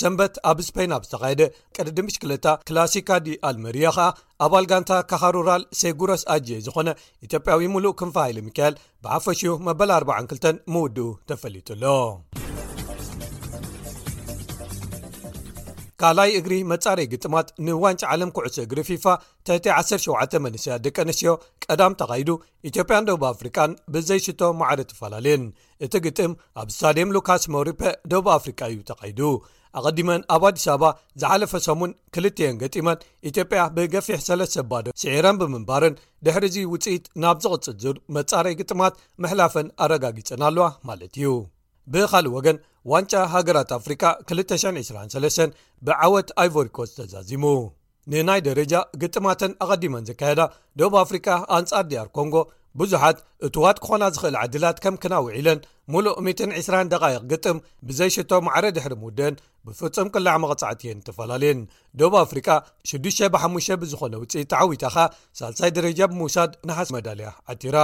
ሰንበት ኣብ ስፐይን ኣብ ዝተኻየደ ቅድዲ ምሽክለታ ክላሲካዲ ኣልመርያ ከኣ ኣባል ጋንታ ካኻሩራል ሴጉረስ ኣጅየ ዝኾነ ኢትዮጵያዊ ሙሉእ ክንፋ ሃይለ ሚካኤል ብሓፈሽኡ መበል 42 ምውድኡ ተፈሊጡ ኣሎ ካልይ እግሪ መጻረይ ግጥማት ንዋንጫ ዓለም ኩዕሶ እግሪ ፊፋ ተቲ 17 መንስያ ደቂ ኣንስትዮ ቀዳም ተኻይዱ ኢትዮጵያን ደቡብ ኣፍሪቃን ብዘይ ሽቶ ማዕሪ ተፈላለየን እቲ ግጥም ኣብ ስታድየም ሉካስ ሞሪፐ ደቡብ ኣፍሪቃ እዩ ተኻይዱ ኣቐዲመን ኣብ ኣዲስ ኣበባ ዝሓለፈ ሰሙን ክልትዮን ገጢመን ኢትዮጵያ ብገፊሕ ሰለስተ ባዶ ስዒረን ብምንባርን ድሕሪ ዙ ውፅኢት ናብ ዝቕፅል ዙር መፃረይ ግጥማት ምሕላፈን ኣረጋጊፀን ኣለዋ ማለት እዩ ብካልእ ወገን ዋንጫ ሃገራት ኣፍሪቃ 223 ብዓወት ኣይቮሪኮስ ተዛዚሙ ንናይ ደረጃ ግጥማተን ኣቐዲመን ዘካየዳ ደቡብ ኣፍሪቃ ኣንጻር ድያር ኮንጎ ብዙሓት እትዋት ክኾና ዝኽእል ዓድላት ከም ክናውዒለን ሙሉእ 120 ደቓይቕ ግጥም ብዘይሽቶ ማዕረ ድሕሪ ምውደን ብፍጹም ቅላዕ መቕጻዕቲ እየን እተፈላለየን ደቡብ ኣፍሪቃ 6ዱሽ ብ5 ብዝኾነ ውፅኢት ተዓዊታኻ ሳልሳይ ደረጃ ብምውሳድ ንሓስ መዳልያ ዓቲራ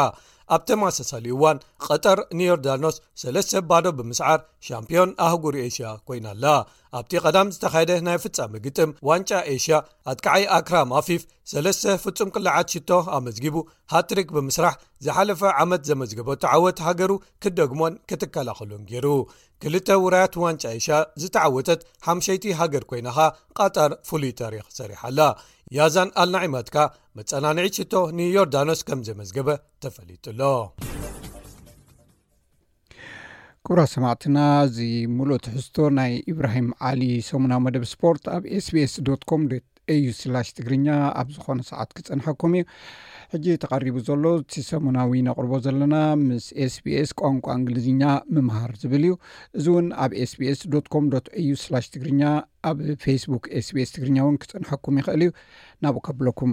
ኣብ ተማሳሳሊ እዋን ቐጠር ንዮርዳኖስ 3ለ ባዶ ብምስዓር ሻምፒዮን ኣህጉር ኤሽያ ኮይና ኣላ ኣብቲ ቀዳም ዝተኻየደ ናይ ፍጻሚ ግጥም ዋንጫ ኤሽያ ኣትከዓይ ኣክራም ኣፊፍ ሰለስተ ፍጹም ቅላዓት ሽቶ ኣመዝጊቡ ሃትሪክ ብምስራሕ ዝሓለፈ ዓመት ዘመዝገበቱ ዓወት ሃገሩ ክደግሞን ክትከላኸሉን ገይሩ ክልተ ውራያት ዋንጫ ኤሽያ ዝተዓወተት ሓምሸይቲ ሃገር ኮይናኻ ቃጣር ፍሉይ ታሪኽ ሰሪሓ ኣላ ያዛን ኣልናዒማትካ መፀናንዒ ሽቶ ንዮርዳኖስ ከም ዘመዝገበ ተፈሊጡ ኣሎ ክቡራት ሰማዕትና እዚ ሙሉእ ትሕዝቶ ናይ ኢብራሂም ዓሊ ሰሙናዊ መደብ ስፖርት ኣብ ኤስቢስ ዶ ኮም ዶ ኤዩ ስላሽ ትግርኛ ኣብ ዝኾነ ሰዓት ክፀንሐኩም እዩ ሕጂ ተቐሪቡ ዘሎ እቲ ሰሙናዊ ነቕርቦ ዘለና ምስ ኤስቢስ ቋንቋ እንግሊዝኛ ምምሃር ዝብል እዩ እዚ እውን ኣብ ኤስቢስ ዶ ኮም ዶ ኤዩ ስላሽ ትግርኛ ኣብ ፌስቡክ ኤስቢስ ትግርኛ እውን ክፀንሐኩም ይኽእል እዩ ናብኡ ከብለኩም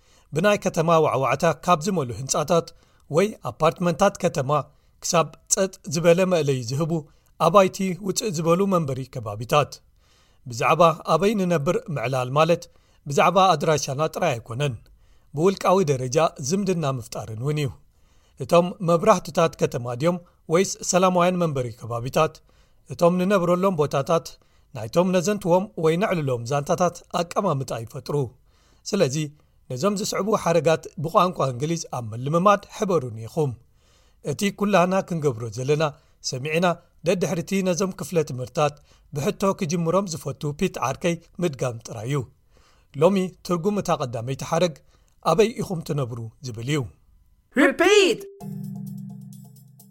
ብናይ ከተማ ዋዕዋዕታ ካብ ዝመሉ ህንጻታት ወይ ኣፓርትመንታት ከተማ ክሳብ ጸጥ ዝበለ መእለዩ ዝህቡ ኣባይቲ ውፅእ ዝበሉ መንበሪ ከባቢታት ብዛዕባ ኣበይ ንነብር ምዕላል ማለት ብዛዕባ ኣድራሻና ጥራይ ኣይኮነን ብውልቃዊ ደረጃ ዝምድና ምፍጣርን እውን እዩ እቶም መብራህትታት ከተማ ድዮም ወይስ ሰላማውያን መንበሪ ከባቢታት እቶም ንነብረሎም ቦታታት ናይቶም ነዘንትዎም ወይ ነዕልሎም ዛንታታት ኣቀማምጣ ይፈጥሩ ስለዚ ነዞም ዝስዕቡ ሓረጋት ብቋንቋ እንግሊዝ ኣብ ምልምማድ ሕበሩኒ ኢኹም እቲ ኩላህና ክንገብሮ ዘለና ሰሚዕና ደድሕሪቲ ነዞም ክፍለ ትምህርታት ብሕቶ ክጅምሮም ዝፈቱ ፒት ዓርከይ ምድጋም ጥራይ እዩ ሎሚ ትርጉም እታ ቀዳመይቲ ሓረግ ኣበይ ኢኹም ትነብሩ ዝብል እዩ Repeat!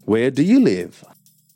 Where do you live?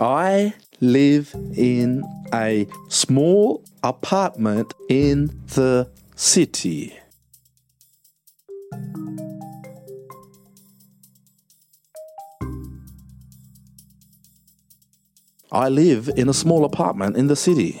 i live in a small apartment in the city i live in a small apartment in the city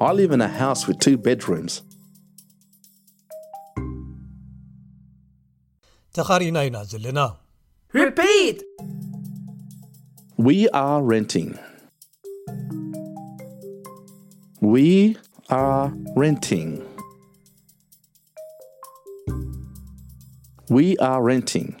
i live in a house with two bedrooms tegarnainazlna repeat we are renting we are renting we are renting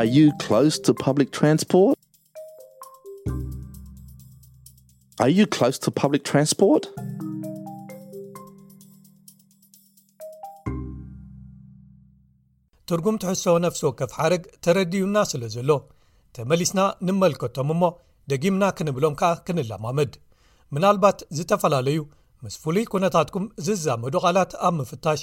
Are you close to public transport? Are you close to public transport? ትርጉም ትሕሶ ነፍሲ ወከፍ ሓረግ ተረድዩና ስለ ዘሎ ተመሊስና ንመልከቶም እሞ ደጊምና ክንብሎም ከኣ ክንለማመድ ምናልባት ዝተፈላለዩ ምስ ፍሉይ ኩነታትኩም ዝዛመዱ ቓላት ኣብ ምፍታሽ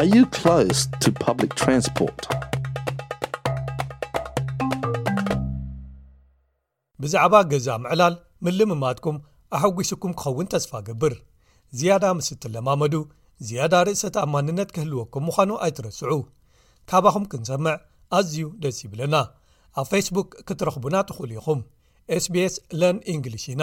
Are you close to public transport? ብዛዕባ ገዛ ምዕላል ምልምማድኩም ኣሐጒሱኩም ክኸውን ተስፋ ገብር ዝያዳ ምስ እትለማመዱ ዝያዳ ርእሰ ተኣማንነት ክህልወኩም ምዃኑ ኣይትረስዑ ካባኹም ክንሰምዕ ኣዝዩ ደስ ይብለና ኣብ ፌስቡክ ክትረኽቡና ትኽእሉ ኢኹም ስbs ለን እንግሊሽ ኢና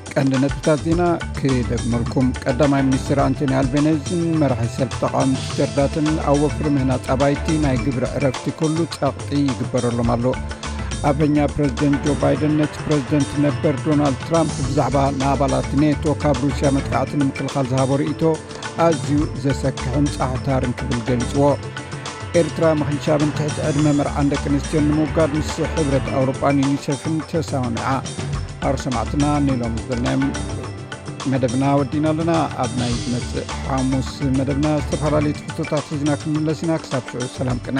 ቀንዲ ነጥብታት ዜና ክደግመልኩም ቀዳማይ ሚኒስትር ኣንቶኒ ኣልቤነዝን መራሒ ሰልፊ ተቃዋሚ ጀርዳትን ኣብ ወፍሪ ምህናፅ ኣባይቲ ናይ ግብሪ ዕረፍቲ ኩሉ ፀቕጢ ይግበረሎም ኣሎ ኣበኛ ፕረዚደንት ጆ ባይደን ነቲ ፕረዚደንት ነበር ዶናልድ ትራምፕ ብዛዕባ ንኣባላት ኔቶ ካብ ሩስያ መጥቃዕቲ ንምክልኻል ዝሃቦ ርእቶ ኣዝዩ ዘሰክሕን ጻሕታርን ክብል ገሊጽዎ ኤርትራ ምኽንሻብን ትሕቲ ዕድመ መርዓን ደቂ ኣንስትዮ ንምውጋድ ምስ ሕብረት ኣውሮጳን ዩኒሰፍን ተሰማሚዓ ኣር ሰማዕትና ንኢሎም ዝበልናዮም መደብና ወዲና ኣለና ኣብ ናይ ዝመፅእ ሓሙስ መደብና ዝተፈላለዩ ትሕቶታት ሒዝና ክንምለስ ኢና ክሳብ ሽዑ ሰላም ቅነ